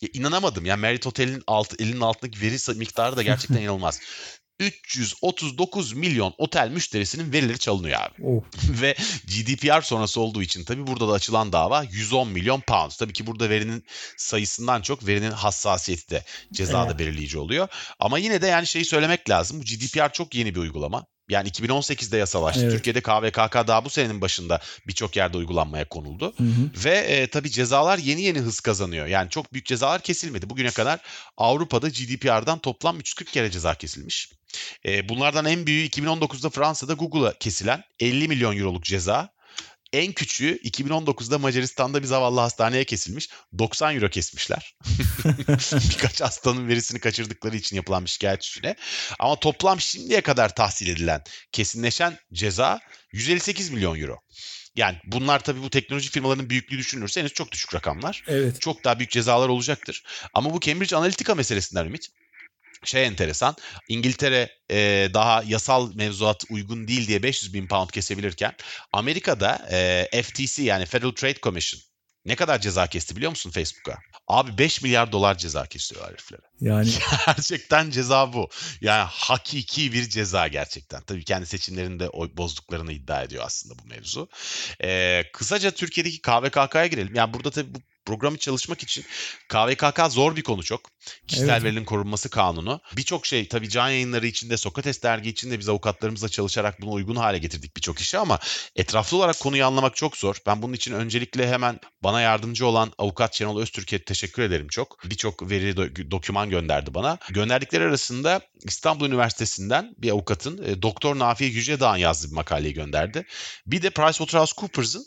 Speaker 2: Ya inanamadım. Yani Marriott Hotel'in alt, elinin altındaki veri miktarı da gerçekten inanılmaz. 339 milyon otel müşterisinin verileri çalınıyor abi.
Speaker 3: Oh.
Speaker 2: Ve GDPR sonrası olduğu için tabii burada da açılan dava 110 milyon pound. Tabii ki burada verinin sayısından çok verinin hassasiyeti de cezada
Speaker 3: Evet.
Speaker 2: belirleyici oluyor. Ama yine de yani şeyi söylemek lazım. Bu GDPR çok yeni bir uygulama. Yani 2018'de yasalaştı.
Speaker 3: Evet.
Speaker 2: Türkiye'de KVKK daha bu senenin başında birçok yerde uygulanmaya konuldu.
Speaker 3: Hı hı.
Speaker 2: Ve e, tabii cezalar yeni yeni hız kazanıyor. Yani çok büyük cezalar kesilmedi. Bugüne kadar Avrupa'da GDPR'dan toplam 340 kere ceza kesilmiş. E, bunlardan en büyüğü 2019'da Fransa'da Google'a kesilen 50 milyon euroluk ceza. En küçüğü 2019'da Macaristan'da bir zavallı hastaneye kesilmiş. 90 euro kesmişler. Birkaç hastanın verisini kaçırdıkları için yapılan bir şikayet üstüne. Ama toplam şimdiye kadar tahsil edilen, kesinleşen ceza 158 milyon euro. Yani bunlar tabii bu teknoloji firmalarının büyüklüğü düşünülürse henüz çok düşük rakamlar.
Speaker 3: Evet.
Speaker 2: Çok daha büyük cezalar olacaktır. Ama bu Cambridge Analytica meselesinden Ümit şey enteresan. İngiltere e, daha yasal mevzuat uygun değil diye 500 bin pound kesebilirken Amerika'da e, FTC yani Federal Trade Commission ne kadar ceza kesti biliyor musun Facebook'a? Abi 5 milyar dolar ceza kesiyor heriflere.
Speaker 3: Yani
Speaker 2: Gerçekten ceza bu. Yani hakiki bir ceza gerçekten. Tabii kendi seçimlerini de oy bozduklarını iddia ediyor aslında bu mevzu. Ee, kısaca Türkiye'deki KVKK'ya girelim. Yani burada tabii bu programı çalışmak için KVKK zor bir konu çok. Kişisel
Speaker 3: Evet.
Speaker 2: verilerin korunması kanunu. Birçok şey tabii can yayınları içinde, Sokrates dergi içinde biz avukatlarımızla çalışarak bunu uygun hale getirdik birçok işi ama etraflı olarak konuyu anlamak çok zor. Ben bunun için öncelikle hemen bana yardımcı olan avukat Şenol Öztürk'e teşekkür ederim çok. Birçok veri do- doküman gönderdi bana. Gönderdikleri arasında İstanbul Üniversitesi'nden bir avukatın e, Doktor Nafiye Yücedağ'ın yazdığı bir makaleyi gönderdi. Bir de PricewaterhouseCoopers'ın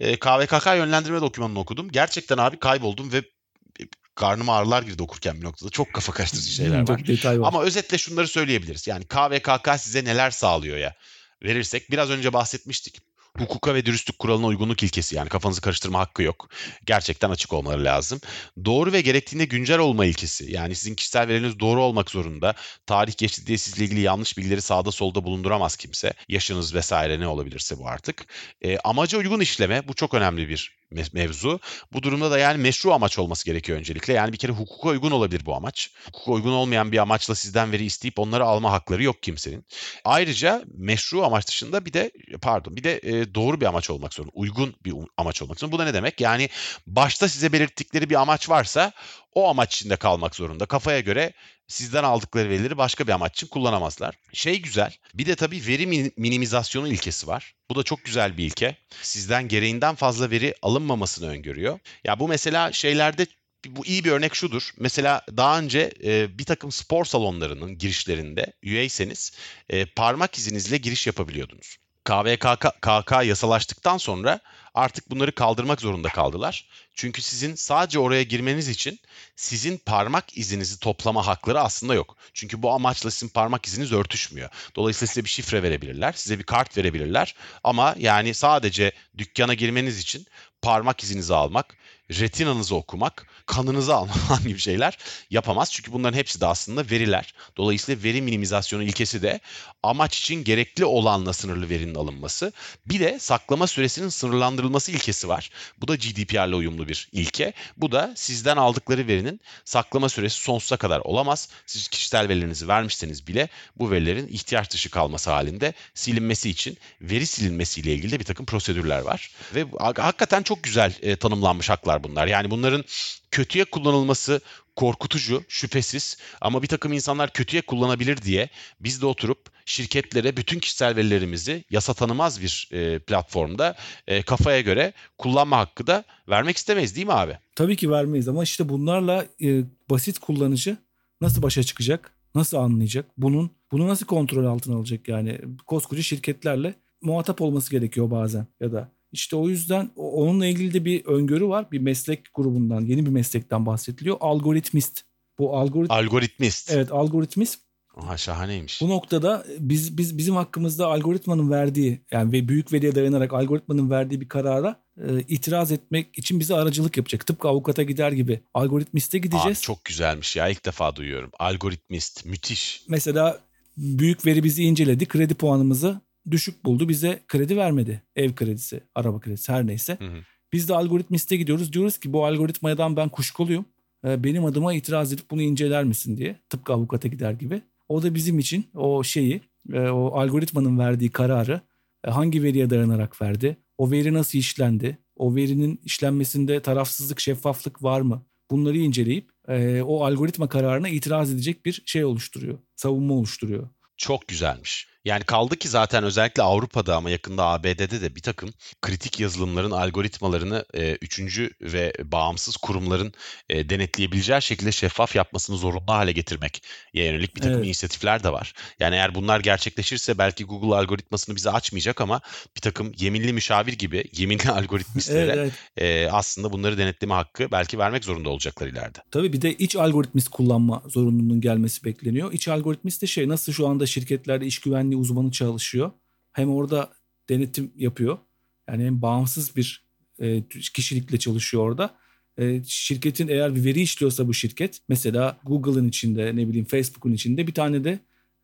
Speaker 2: e, KVKK yönlendirme dokümanını okudum. Gerçekten abi kayboldum ve e, karnıma ağrılar girdi okurken bir noktada. Çok kafa karıştırıcı şeyler var.
Speaker 3: var.
Speaker 2: Ama özetle şunları söyleyebiliriz. Yani KVKK size neler sağlıyor ya verirsek biraz önce bahsetmiştik. Hukuka ve dürüstlük kuralına uygunluk ilkesi yani kafanızı karıştırma hakkı yok. Gerçekten açık olmaları lazım. Doğru ve gerektiğinde güncel olma ilkesi. Yani sizin kişisel verileriniz doğru olmak zorunda. Tarih geçti diye sizle ilgili yanlış bilgileri sağda solda bulunduramaz kimse. Yaşınız vesaire ne olabilirse bu artık. E, amaca uygun işleme bu çok önemli bir mevzu. Bu durumda da yani meşru amaç olması gerekiyor öncelikle. Yani bir kere hukuka uygun olabilir bu amaç. Hukuka uygun olmayan bir amaçla sizden veri isteyip onları alma hakları yok kimsenin. Ayrıca meşru amaç dışında bir de pardon bir de e, doğru bir amaç olmak zorunda. Uygun bir amaç olmak zorunda. Bu da ne demek? Yani başta size belirttikleri bir amaç varsa o amaç içinde kalmak zorunda. Kafaya göre sizden aldıkları verileri başka bir amaç için kullanamazlar. Şey güzel. Bir de tabii veri min- minimizasyonu ilkesi var. Bu da çok güzel bir ilke. Sizden gereğinden fazla veri alınmamasını öngörüyor. Ya bu mesela şeylerde bu iyi bir örnek şudur. Mesela daha önce e, bir takım spor salonlarının girişlerinde üyeyseniz e, parmak izinizle giriş yapabiliyordunuz. KVKK KK yasalaştıktan sonra artık bunları kaldırmak zorunda kaldılar. Çünkü sizin sadece oraya girmeniz için sizin parmak izinizi toplama hakları aslında yok. Çünkü bu amaçla sizin parmak iziniz örtüşmüyor. Dolayısıyla size bir şifre verebilirler, size bir kart verebilirler. Ama yani sadece dükkana girmeniz için parmak izinizi almak, retinanızı okumak, kanınızı almak gibi şeyler yapamaz. Çünkü bunların hepsi de aslında veriler. Dolayısıyla veri minimizasyonu ilkesi de amaç için gerekli olanla sınırlı verinin alınması. Bir de saklama süresinin sınırlandırılması ilkesi var. Bu da GDPR ile uyumlu bir ilke. Bu da sizden aldıkları verinin saklama süresi sonsuza kadar olamaz. Siz kişisel verilerinizi vermişseniz bile bu verilerin ihtiyaç dışı kalması halinde silinmesi için veri silinmesiyle ilgili de bir takım prosedürler var. Ve hakikaten çok güzel e, tanımlanmış haklar bunlar. Yani bunların kötüye kullanılması korkutucu, şüphesiz ama bir takım insanlar kötüye kullanabilir diye biz de oturup şirketlere bütün kişisel verilerimizi yasa tanımaz bir e, platformda e, kafaya göre kullanma hakkı da vermek istemeyiz değil mi abi?
Speaker 3: Tabii ki vermeyiz ama işte bunlarla e, basit kullanıcı nasıl başa çıkacak? Nasıl anlayacak? Bunun bunu nasıl kontrol altına alacak yani? Koskoca şirketlerle muhatap olması gerekiyor bazen ya da işte o yüzden onunla ilgili de bir öngörü var. Bir meslek grubundan, yeni bir meslekten bahsediliyor. Algoritmist. Bu algorit
Speaker 2: Algoritmist.
Speaker 3: Evet, algoritmist
Speaker 2: Aha, şahaneymiş.
Speaker 3: bu noktada biz biz bizim hakkımızda algoritmanın verdiği yani ve büyük veriye dayanarak algoritmanın verdiği bir karara e, itiraz etmek için bize aracılık yapacak. Tıpkı avukata gider gibi algoritmiste gideceğiz.
Speaker 2: Abi çok güzelmiş ya ilk defa duyuyorum. Algoritmist müthiş.
Speaker 3: Mesela büyük veri bizi inceledi. Kredi puanımızı düşük buldu. Bize kredi vermedi. Ev kredisi, araba kredisi her neyse.
Speaker 2: Hı hı.
Speaker 3: Biz de algoritmiste gidiyoruz. Diyoruz ki bu algoritmadan ben kuşkuluyum. e, benim adıma itiraz edip bunu inceler misin diye tıpkı avukata gider gibi. O da bizim için o şeyi e, o algoritmanın verdiği kararı e, hangi veriye dayanarak verdi? O veri nasıl işlendi? O verinin işlenmesinde tarafsızlık, şeffaflık var mı? Bunları inceleyip e, o algoritma kararına itiraz edecek bir şey oluşturuyor. Savunma oluşturuyor.
Speaker 2: Çok güzelmiş. Yani kaldı ki zaten özellikle Avrupa'da ama yakında ABD'de de bir takım kritik yazılımların algoritmalarını e, üçüncü ve bağımsız kurumların e, denetleyebileceği şekilde şeffaf yapmasını zorunlu hale getirmek yönelik bir takım evet. inisiyatifler de var. Yani eğer bunlar gerçekleşirse belki Google algoritmasını bize açmayacak ama bir takım yeminli müşavir gibi yeminli algoritmistlere evet, evet. E, aslında bunları denetleme hakkı belki vermek zorunda olacaklar ileride.
Speaker 3: Tabii bir de iç algoritmist kullanma zorunluluğunun gelmesi bekleniyor. İç algoritmist de şey nasıl şu anda şirketlerde iş güvenliği güvenliği uzmanı çalışıyor. Hem orada denetim yapıyor. Yani hem bağımsız bir e, kişilikle çalışıyor orada. E, şirketin eğer bir veri işliyorsa bu şirket mesela Google'ın içinde ne bileyim Facebook'un içinde bir tane de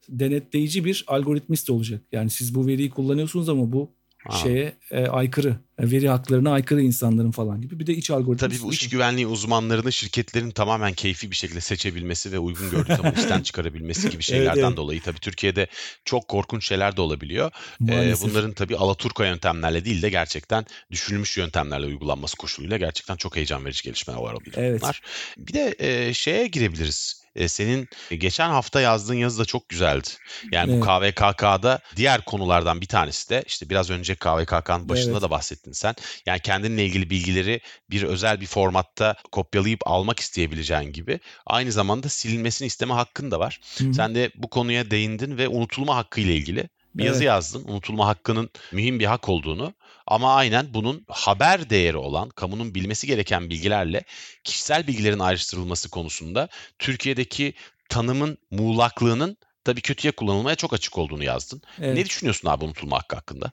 Speaker 3: denetleyici bir algoritmist olacak. Yani siz bu veriyi kullanıyorsunuz ama bu Şeye e, aykırı, e, veri haklarına aykırı insanların falan gibi. Bir de iç algoritma.
Speaker 2: Tabii bu iş güvenliği uzmanlarını şirketlerin tamamen keyfi bir şekilde seçebilmesi ve uygun gördüğü zaman işten çıkarabilmesi gibi şeylerden evet, evet. dolayı tabii Türkiye'de çok korkunç şeyler de olabiliyor. Ee, bunların tabii alaturka yöntemlerle değil de gerçekten düşünülmüş yöntemlerle uygulanması koşuluyla gerçekten çok heyecan verici gelişmeler olabilir evet. bunlar. Bir de e, şeye girebiliriz e, senin geçen hafta yazdığın yazı da çok güzeldi. Yani evet. bu KVKK'da diğer konulardan bir tanesi de işte biraz önce KVKK'nın başında evet. da bahsettin sen. Yani kendinle ilgili bilgileri bir özel bir formatta kopyalayıp almak isteyebileceğin gibi aynı zamanda silinmesini isteme hakkın da var. Hı-hı. Sen de bu konuya değindin ve unutulma hakkı ile ilgili bir evet. yazı yazdın. Unutulma hakkının mühim bir hak olduğunu ama aynen bunun haber değeri olan, kamunun bilmesi gereken bilgilerle kişisel bilgilerin ayrıştırılması konusunda Türkiye'deki tanımın muğlaklığının tabii kötüye kullanılmaya çok açık olduğunu yazdın. Evet. Ne düşünüyorsun abi unutulma hakkı hakkında?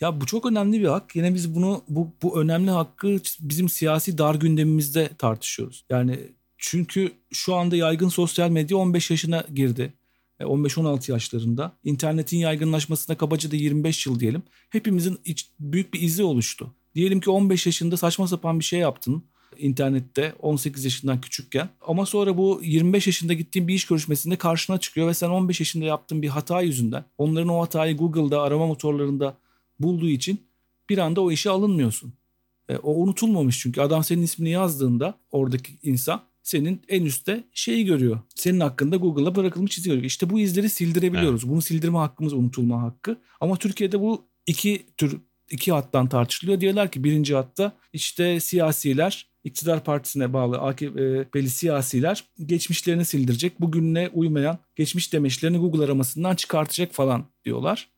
Speaker 3: Ya bu çok önemli bir hak. Yine biz bunu bu bu önemli hakkı bizim siyasi dar gündemimizde tartışıyoruz. Yani çünkü şu anda yaygın sosyal medya 15 yaşına girdi. 15-16 yaşlarında. İnternetin yaygınlaşmasına kabaca da 25 yıl diyelim. Hepimizin iç, büyük bir izi oluştu. Diyelim ki 15 yaşında saçma sapan bir şey yaptın internette 18 yaşından küçükken. Ama sonra bu 25 yaşında gittiğin bir iş görüşmesinde karşına çıkıyor ve sen 15 yaşında yaptığın bir hata yüzünden onların o hatayı Google'da arama motorlarında bulduğu için bir anda o işe alınmıyorsun. E, o unutulmamış çünkü adam senin ismini yazdığında oradaki insan senin en üstte şeyi görüyor. Senin hakkında Google'a bırakılmış izi görüyor. İşte bu izleri sildirebiliyoruz. Evet. Bunu sildirme hakkımız unutulma hakkı. Ama Türkiye'de bu iki tür iki hattan tartışılıyor. Diyorlar ki birinci hatta işte siyasiler iktidar partisine bağlı AKP'li siyasiler geçmişlerini sildirecek. Bugününe uymayan geçmiş demeçlerini Google aramasından çıkartacak falan diyorlar.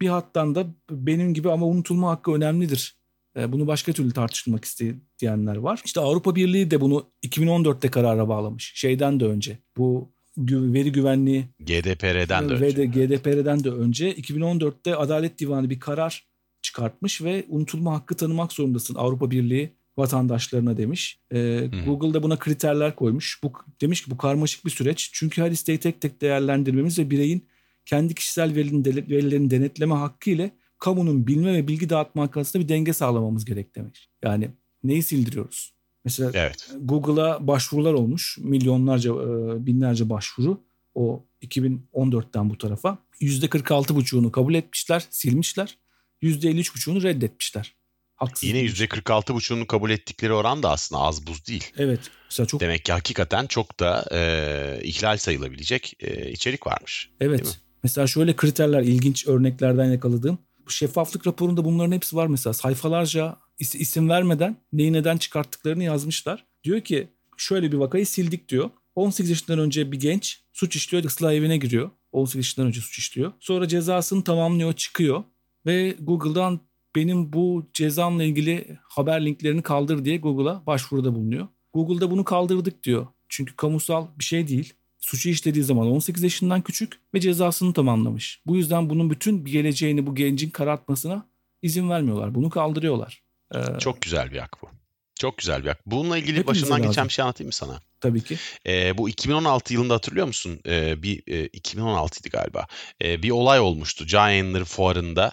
Speaker 3: Bir hattan da benim gibi ama unutulma hakkı önemlidir bunu başka türlü tartışılmak isteyenler var. İşte Avrupa Birliği de bunu 2014'te karara bağlamış. Şeyden de önce. Bu veri güvenliği
Speaker 2: GDPR'den de önce.
Speaker 3: GDPR'den de önce 2014'te Adalet Divanı bir karar çıkartmış ve unutulma hakkı tanımak zorundasın Avrupa Birliği vatandaşlarına demiş. Ee, hmm. Google'da buna kriterler koymuş. Bu demiş ki bu karmaşık bir süreç. Çünkü her isteği tek tek değerlendirmemiz ve bireyin kendi kişisel verilerini denetleme hakkı ile kamunun bilme ve bilgi dağıtma arasında bir denge sağlamamız gerek demek. Yani neyi sildiriyoruz? Mesela evet. Google'a başvurular olmuş. Milyonlarca, e, binlerce başvuru. O 2014'ten bu tarafa. %46,5'unu kabul etmişler, silmişler. %53,5'unu reddetmişler.
Speaker 2: Haksız Yine %46,5'unu kabul ettikleri oran da aslında az buz değil.
Speaker 3: Evet. Mesela çok...
Speaker 2: Demek ki hakikaten çok da e, ihlal sayılabilecek e, içerik varmış.
Speaker 3: Evet. Mesela şöyle kriterler ilginç örneklerden yakaladığım şeffaflık raporunda bunların hepsi var mesela. Sayfalarca is- isim vermeden neyi neden çıkarttıklarını yazmışlar. Diyor ki şöyle bir vakayı sildik diyor. 18 yaşından önce bir genç suç işliyor, ıslah evine giriyor. 18 yaşından önce suç işliyor. Sonra cezasını tamamlıyor, çıkıyor ve Google'dan benim bu cezamla ilgili haber linklerini kaldır diye Google'a başvuruda bulunuyor. Google'da bunu kaldırdık diyor. Çünkü kamusal bir şey değil suçu işlediği zaman 18 yaşından küçük ve cezasını tamamlamış. Bu yüzden bunun bütün geleceğini bu gencin karartmasına izin vermiyorlar. Bunu kaldırıyorlar.
Speaker 2: Ee, Çok güzel bir hak bu. Çok güzel bir hak. Bununla ilgili başından lazım. geçen bir şey anlatayım mı sana?
Speaker 3: Tabii ki.
Speaker 2: Ee, bu 2016 yılında hatırlıyor musun? Ee, bir e, 2016'ydı galiba. Ee, bir olay olmuştu. Can Yayınları fuarında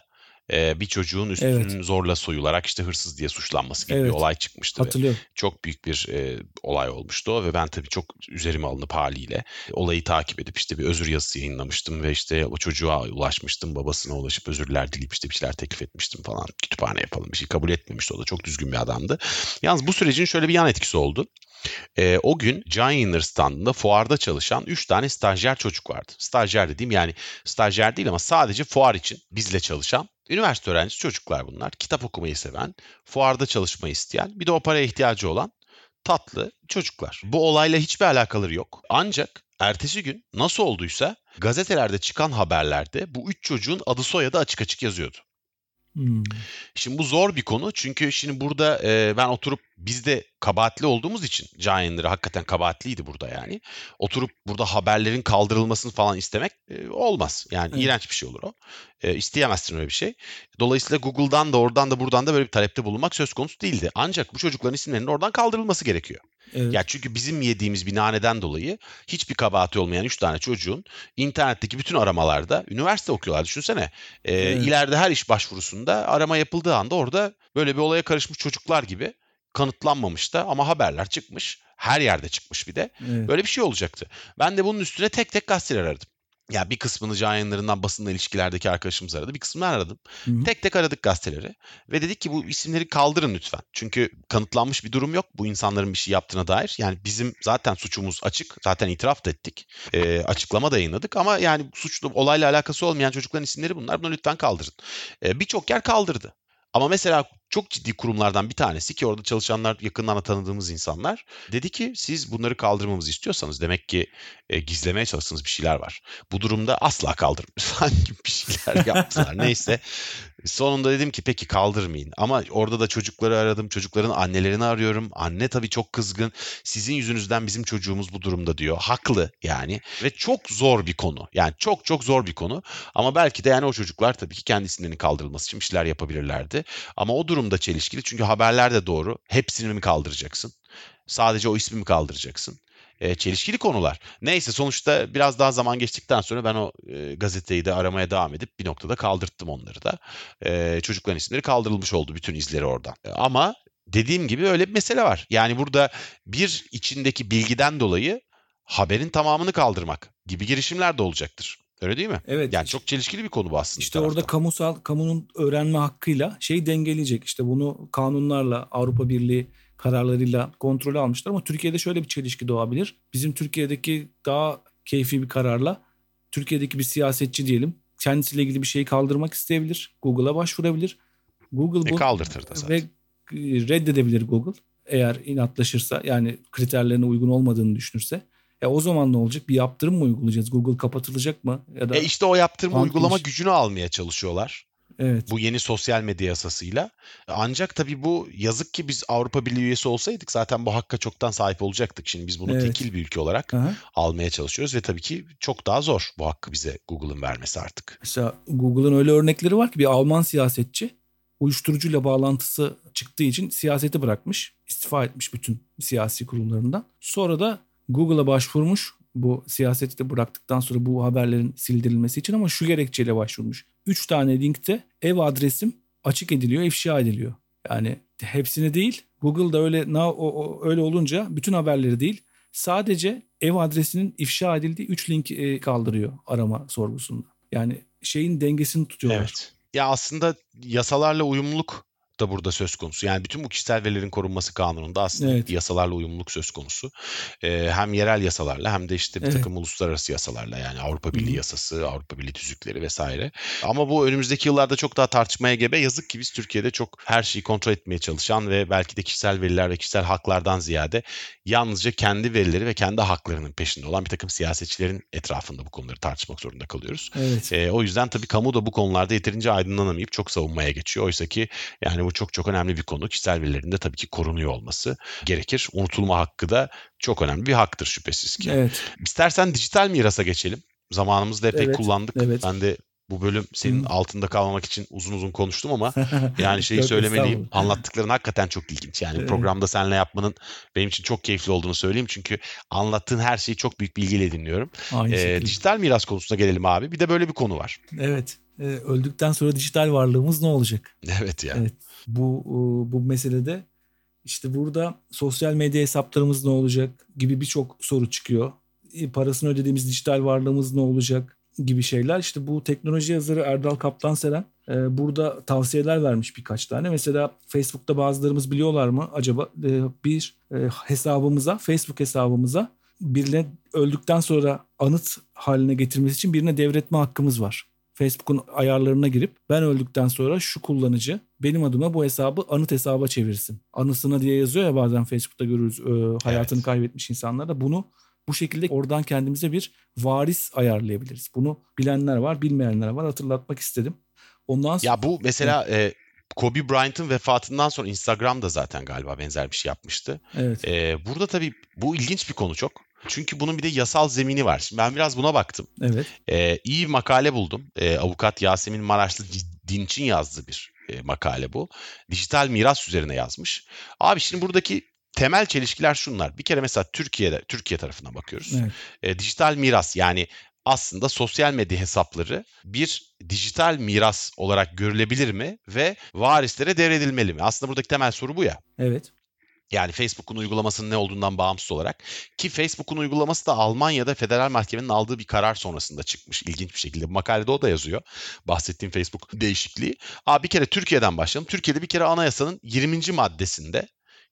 Speaker 2: e, bir çocuğun üstünün evet. zorla soyularak işte hırsız diye suçlanması gibi evet. bir olay çıkmıştı.
Speaker 3: Hatırlıyorum.
Speaker 2: Çok büyük bir e, olay olmuştu o ve ben tabii çok üzerime alınıp haliyle olayı takip edip işte bir özür yazısı yayınlamıştım ve işte o çocuğa ulaşmıştım. Babasına ulaşıp özürler dileyip işte bir şeyler teklif etmiştim falan. Kütüphane yapalım bir şey kabul etmemişti o da çok düzgün bir adamdı. Yalnız bu sürecin şöyle bir yan etkisi oldu. E, o gün Can Yayınları standında fuarda çalışan 3 tane stajyer çocuk vardı. Stajyer dediğim yani stajyer değil ama sadece fuar için bizle çalışan üniversite öğrencisi çocuklar bunlar. Kitap okumayı seven, fuarda çalışmayı isteyen, bir de o paraya ihtiyacı olan tatlı çocuklar. Bu olayla hiçbir alakaları yok. Ancak ertesi gün nasıl olduysa gazetelerde çıkan haberlerde bu üç çocuğun adı soyadı açık açık yazıyordu. Hmm. Şimdi bu zor bir konu çünkü şimdi burada e, ben oturup biz de kabahatli olduğumuz için yayınları hakikaten kabahatliydi burada yani. Oturup burada haberlerin kaldırılmasını falan istemek e, olmaz. Yani evet. iğrenç bir şey olur o. E, isteyemezsin öyle bir şey. Dolayısıyla Google'dan da oradan da buradan da böyle bir talepte bulunmak söz konusu değildi. Ancak bu çocukların isimlerinin oradan kaldırılması gerekiyor. Evet. Ya çünkü bizim yediğimiz bir naneden dolayı hiçbir kabahati olmayan 3 tane çocuğun internetteki bütün aramalarda üniversite okuyorlar düşünsene. E, evet. ileride her iş başvurusunda arama yapıldığı anda orada böyle bir olaya karışmış çocuklar gibi kanıtlanmamış da ama haberler çıkmış. Her yerde çıkmış bir de. Evet. Böyle bir şey olacaktı. Ben de bunun üstüne tek tek gazeteler aradım. Ya bir kısmını can yayınlarından basınla ilişkilerdeki arkadaşımız aradı. Bir kısmını aradım. Hı-hı. Tek tek aradık gazeteleri. Ve dedik ki bu isimleri kaldırın lütfen. Çünkü kanıtlanmış bir durum yok bu insanların bir şey yaptığına dair. Yani bizim zaten suçumuz açık. Zaten itiraf da ettik. E, açıklama da yayınladık. Ama yani suçlu olayla alakası olmayan çocukların isimleri bunlar. Bunu lütfen kaldırın. E, Birçok yer kaldırdı. Ama mesela çok ciddi kurumlardan bir tanesi ki orada çalışanlar yakından tanıdığımız insanlar dedi ki siz bunları kaldırmamızı istiyorsanız demek ki e, gizlemeye çalıştığınız bir şeyler var. Bu durumda asla kaldırmayın gibi bir şeyler yaptılar. Neyse sonunda dedim ki peki kaldırmayın ama orada da çocukları aradım çocukların annelerini arıyorum. Anne tabii çok kızgın sizin yüzünüzden bizim çocuğumuz bu durumda diyor. Haklı yani ve çok zor bir konu yani çok çok zor bir konu ama belki de yani o çocuklar tabii ki kendi isimlerinin kaldırılması için bir şeyler yapabilirlerdi. Ama o durum durumda çelişkili. Çünkü haberler de doğru. Hepsini mi kaldıracaksın? Sadece o ismi mi kaldıracaksın? E, çelişkili konular. Neyse sonuçta biraz daha zaman geçtikten sonra ben o e, gazeteyi de aramaya devam edip bir noktada kaldırttım onları da. E, çocukların isimleri kaldırılmış oldu bütün izleri oradan. E, ama dediğim gibi öyle bir mesele var. Yani burada bir içindeki bilgiden dolayı haberin tamamını kaldırmak gibi girişimler de olacaktır. Öyle değil mi?
Speaker 3: Evet.
Speaker 2: Yani çok çelişkili bir konu bu aslında.
Speaker 3: İşte orada kamusal, kamunun öğrenme hakkıyla şey dengeleyecek. İşte bunu kanunlarla, Avrupa Birliği kararlarıyla kontrol almışlar ama Türkiye'de şöyle bir çelişki doğabilir. Bizim Türkiye'deki daha keyfi bir kararla Türkiye'deki bir siyasetçi diyelim kendisiyle ilgili bir şeyi kaldırmak isteyebilir. Google'a başvurabilir. Google
Speaker 2: e, bu e kaldırtır da zaten.
Speaker 3: ve reddedebilir Google eğer inatlaşırsa yani kriterlerine uygun olmadığını düşünürse. E o zaman ne olacak? Bir yaptırım mı uygulayacağız? Google kapatılacak mı?
Speaker 2: Ya da e işte o yaptırım uygulama iş... gücünü almaya çalışıyorlar.
Speaker 3: Evet.
Speaker 2: Bu yeni sosyal medya yasasıyla. Ancak tabii bu yazık ki biz Avrupa Birliği üyesi olsaydık zaten bu hakka çoktan sahip olacaktık. Şimdi biz bunu evet. tekil bir ülke olarak Aha. almaya çalışıyoruz ve tabii ki çok daha zor bu hakkı bize Google'ın vermesi artık.
Speaker 3: Mesela Google'ın öyle örnekleri var ki bir Alman siyasetçi uyuşturucuyla bağlantısı çıktığı için siyaseti bırakmış. istifa etmiş bütün siyasi kurumlarından. Sonra da Google'a başvurmuş bu siyaseti de bıraktıktan sonra bu haberlerin sildirilmesi için ama şu gerekçeyle başvurmuş. 3 tane linkte ev adresim açık ediliyor, ifşa ediliyor. Yani hepsini değil. Google'da öyle na, o, o, öyle olunca bütün haberleri değil. Sadece ev adresinin ifşa edildiği 3 link e, kaldırıyor arama sorgusunda. Yani şeyin dengesini tutuyorlar.
Speaker 2: Evet. Ya aslında yasalarla uyumluluk da burada söz konusu. Yani bütün bu kişisel verilerin korunması kanununda aslında evet. yasalarla uyumluluk söz konusu. Ee, hem yerel yasalarla hem de işte bir evet. takım uluslararası yasalarla yani Avrupa Birliği yasası, Avrupa Birliği tüzükleri vesaire. Ama bu önümüzdeki yıllarda çok daha tartışmaya gebe. Yazık ki biz Türkiye'de çok her şeyi kontrol etmeye çalışan ve belki de kişisel veriler ve kişisel haklardan ziyade yalnızca kendi verileri ve kendi haklarının peşinde olan bir takım siyasetçilerin etrafında bu konuları tartışmak zorunda kalıyoruz.
Speaker 3: Evet.
Speaker 2: Ee, o yüzden tabii kamu da bu konularda yeterince aydınlanamayıp çok savunmaya geçiyor. Oysa ki yani bu çok çok önemli bir konu. Kişisel verilerin de tabii ki korunuyor olması gerekir. Unutulma hakkı da çok önemli bir haktır şüphesiz ki.
Speaker 3: Evet.
Speaker 2: İstersen dijital mirasa geçelim. Zamanımızda epey
Speaker 3: evet,
Speaker 2: kullandık.
Speaker 3: Evet.
Speaker 2: Ben de bu bölüm senin Hı. altında kalmamak için uzun uzun konuştum ama yani şeyi söylemeliyim. Anlattıkların hakikaten çok ilginç. Yani evet. programda seninle yapmanın benim için çok keyifli olduğunu söyleyeyim. Çünkü anlattığın her şeyi çok büyük bilgiyle dinliyorum. Ee, dijital miras konusuna gelelim abi. Bir de böyle bir konu var.
Speaker 3: Evet. E, öldükten sonra dijital varlığımız ne olacak?
Speaker 2: Evet ya.
Speaker 3: Evet. Bu e, bu meselede işte burada sosyal medya hesaplarımız ne olacak gibi birçok soru çıkıyor. E, parasını ödediğimiz dijital varlığımız ne olacak gibi şeyler. İşte bu teknoloji yazarı Erdal Kaptan Seren e, burada tavsiyeler vermiş birkaç tane. Mesela Facebook'ta bazılarımız biliyorlar mı acaba bir hesabımıza Facebook hesabımıza birine öldükten sonra anıt haline getirmesi için birine devretme hakkımız var. Facebook'un ayarlarına girip ben öldükten sonra şu kullanıcı benim adıma bu hesabı anıt hesaba çevirsin. Anısına diye yazıyor ya bazen Facebook'ta görürüz e, hayatını evet. kaybetmiş insanlar da bunu bu şekilde oradan kendimize bir varis ayarlayabiliriz. Bunu bilenler var, bilmeyenler var. Hatırlatmak istedim.
Speaker 2: Ondan sonra... Ya bu mesela e, Kobe Bryant'ın vefatından sonra Instagram'da zaten galiba benzer bir şey yapmıştı. Evet. E, burada tabii bu ilginç bir konu çok. Çünkü bunun bir de yasal zemini var. Şimdi ben biraz buna baktım.
Speaker 3: Evet.
Speaker 2: E, iyi bir makale buldum. E, avukat Yasemin Maraşlı Dinç'in yazdığı bir e, makale bu. Dijital miras üzerine yazmış. Abi şimdi buradaki temel çelişkiler şunlar. Bir kere mesela Türkiye'de Türkiye tarafından bakıyoruz. Evet. E, dijital miras yani aslında sosyal medya hesapları bir dijital miras olarak görülebilir mi ve varislere devredilmeli mi? Aslında buradaki temel soru bu ya.
Speaker 3: Evet.
Speaker 2: Yani Facebook'un uygulamasının ne olduğundan bağımsız olarak ki Facebook'un uygulaması da Almanya'da federal mahkemenin aldığı bir karar sonrasında çıkmış ilginç bir şekilde. Bu makalede o da yazıyor. Bahsettiğim Facebook değişikliği. Aa, bir kere Türkiye'den başlayalım. Türkiye'de bir kere anayasanın 20. maddesinde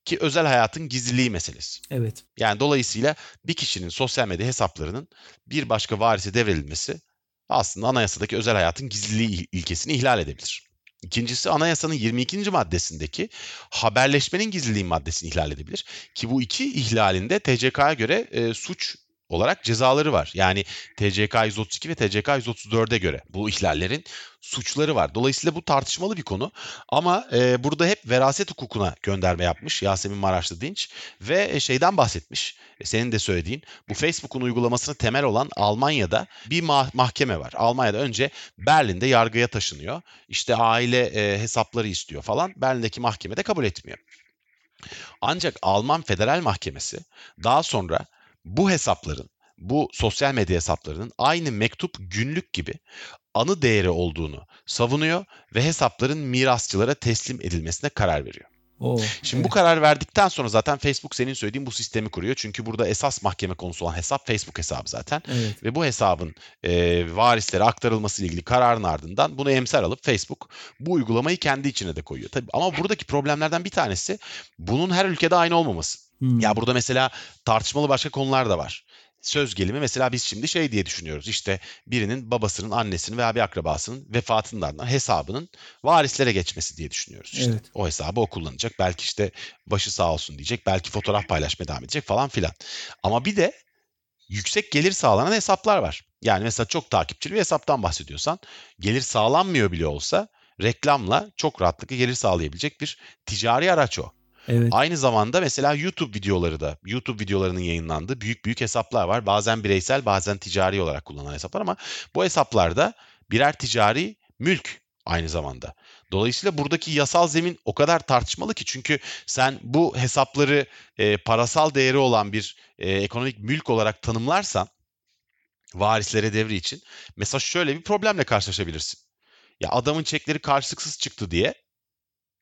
Speaker 2: ki özel hayatın gizliliği meselesi.
Speaker 3: Evet.
Speaker 2: Yani dolayısıyla bir kişinin sosyal medya hesaplarının bir başka varise devredilmesi aslında anayasadaki özel hayatın gizliliği ilkesini ihlal edebilir. İkincisi anayasanın 22. maddesindeki haberleşmenin gizliliği maddesini ihlal edebilir. Ki bu iki ihlalinde TCK'ya göre e, suç olarak cezaları var. Yani TCK 132 ve TCK 134'e göre bu ihlallerin suçları var. Dolayısıyla bu tartışmalı bir konu. Ama e, burada hep veraset hukukuna gönderme yapmış Yasemin Maraşlı Dinç ve e, şeyden bahsetmiş. E, senin de söylediğin bu Facebook'un uygulamasını temel olan Almanya'da bir mah- mahkeme var. Almanya'da önce Berlin'de yargıya taşınıyor. İşte aile e, hesapları istiyor falan. Berlin'deki mahkemede kabul etmiyor. Ancak Alman Federal Mahkemesi daha sonra bu hesapların, bu sosyal medya hesaplarının aynı mektup günlük gibi anı değeri olduğunu savunuyor ve hesapların mirasçılara teslim edilmesine karar veriyor. Oo, Şimdi evet. bu karar verdikten sonra zaten Facebook senin söylediğin bu sistemi kuruyor. Çünkü burada esas mahkeme konusu olan hesap Facebook hesabı zaten. Evet. Ve bu hesabın e, varislere aktarılması ile ilgili kararın ardından bunu emsal alıp Facebook bu uygulamayı kendi içine de koyuyor. Tabii ama buradaki problemlerden bir tanesi bunun her ülkede aynı olmaması. Hmm. Ya burada mesela tartışmalı başka konular da var. Söz gelimi mesela biz şimdi şey diye düşünüyoruz. İşte birinin babasının, annesinin veya bir akrabasının vefatından hesabının varislere geçmesi diye düşünüyoruz. İşte evet. o hesabı o kullanacak. Belki işte başı sağ olsun diyecek. Belki fotoğraf paylaşmaya devam edecek falan filan. Ama bir de yüksek gelir sağlanan hesaplar var. Yani mesela çok takipçili bir hesaptan bahsediyorsan gelir sağlanmıyor bile olsa reklamla çok rahatlıkla gelir sağlayabilecek bir ticari araç o. Evet. Aynı zamanda mesela YouTube videoları da YouTube videolarının yayınlandığı büyük büyük hesaplar var. Bazen bireysel bazen ticari olarak kullanılan hesaplar ama bu hesaplarda birer ticari mülk aynı zamanda. Dolayısıyla buradaki yasal zemin o kadar tartışmalı ki çünkü sen bu hesapları e, parasal değeri olan bir e, ekonomik mülk olarak tanımlarsan varislere devri için mesela şöyle bir problemle karşılaşabilirsin. Ya adamın çekleri karşılıksız çıktı diye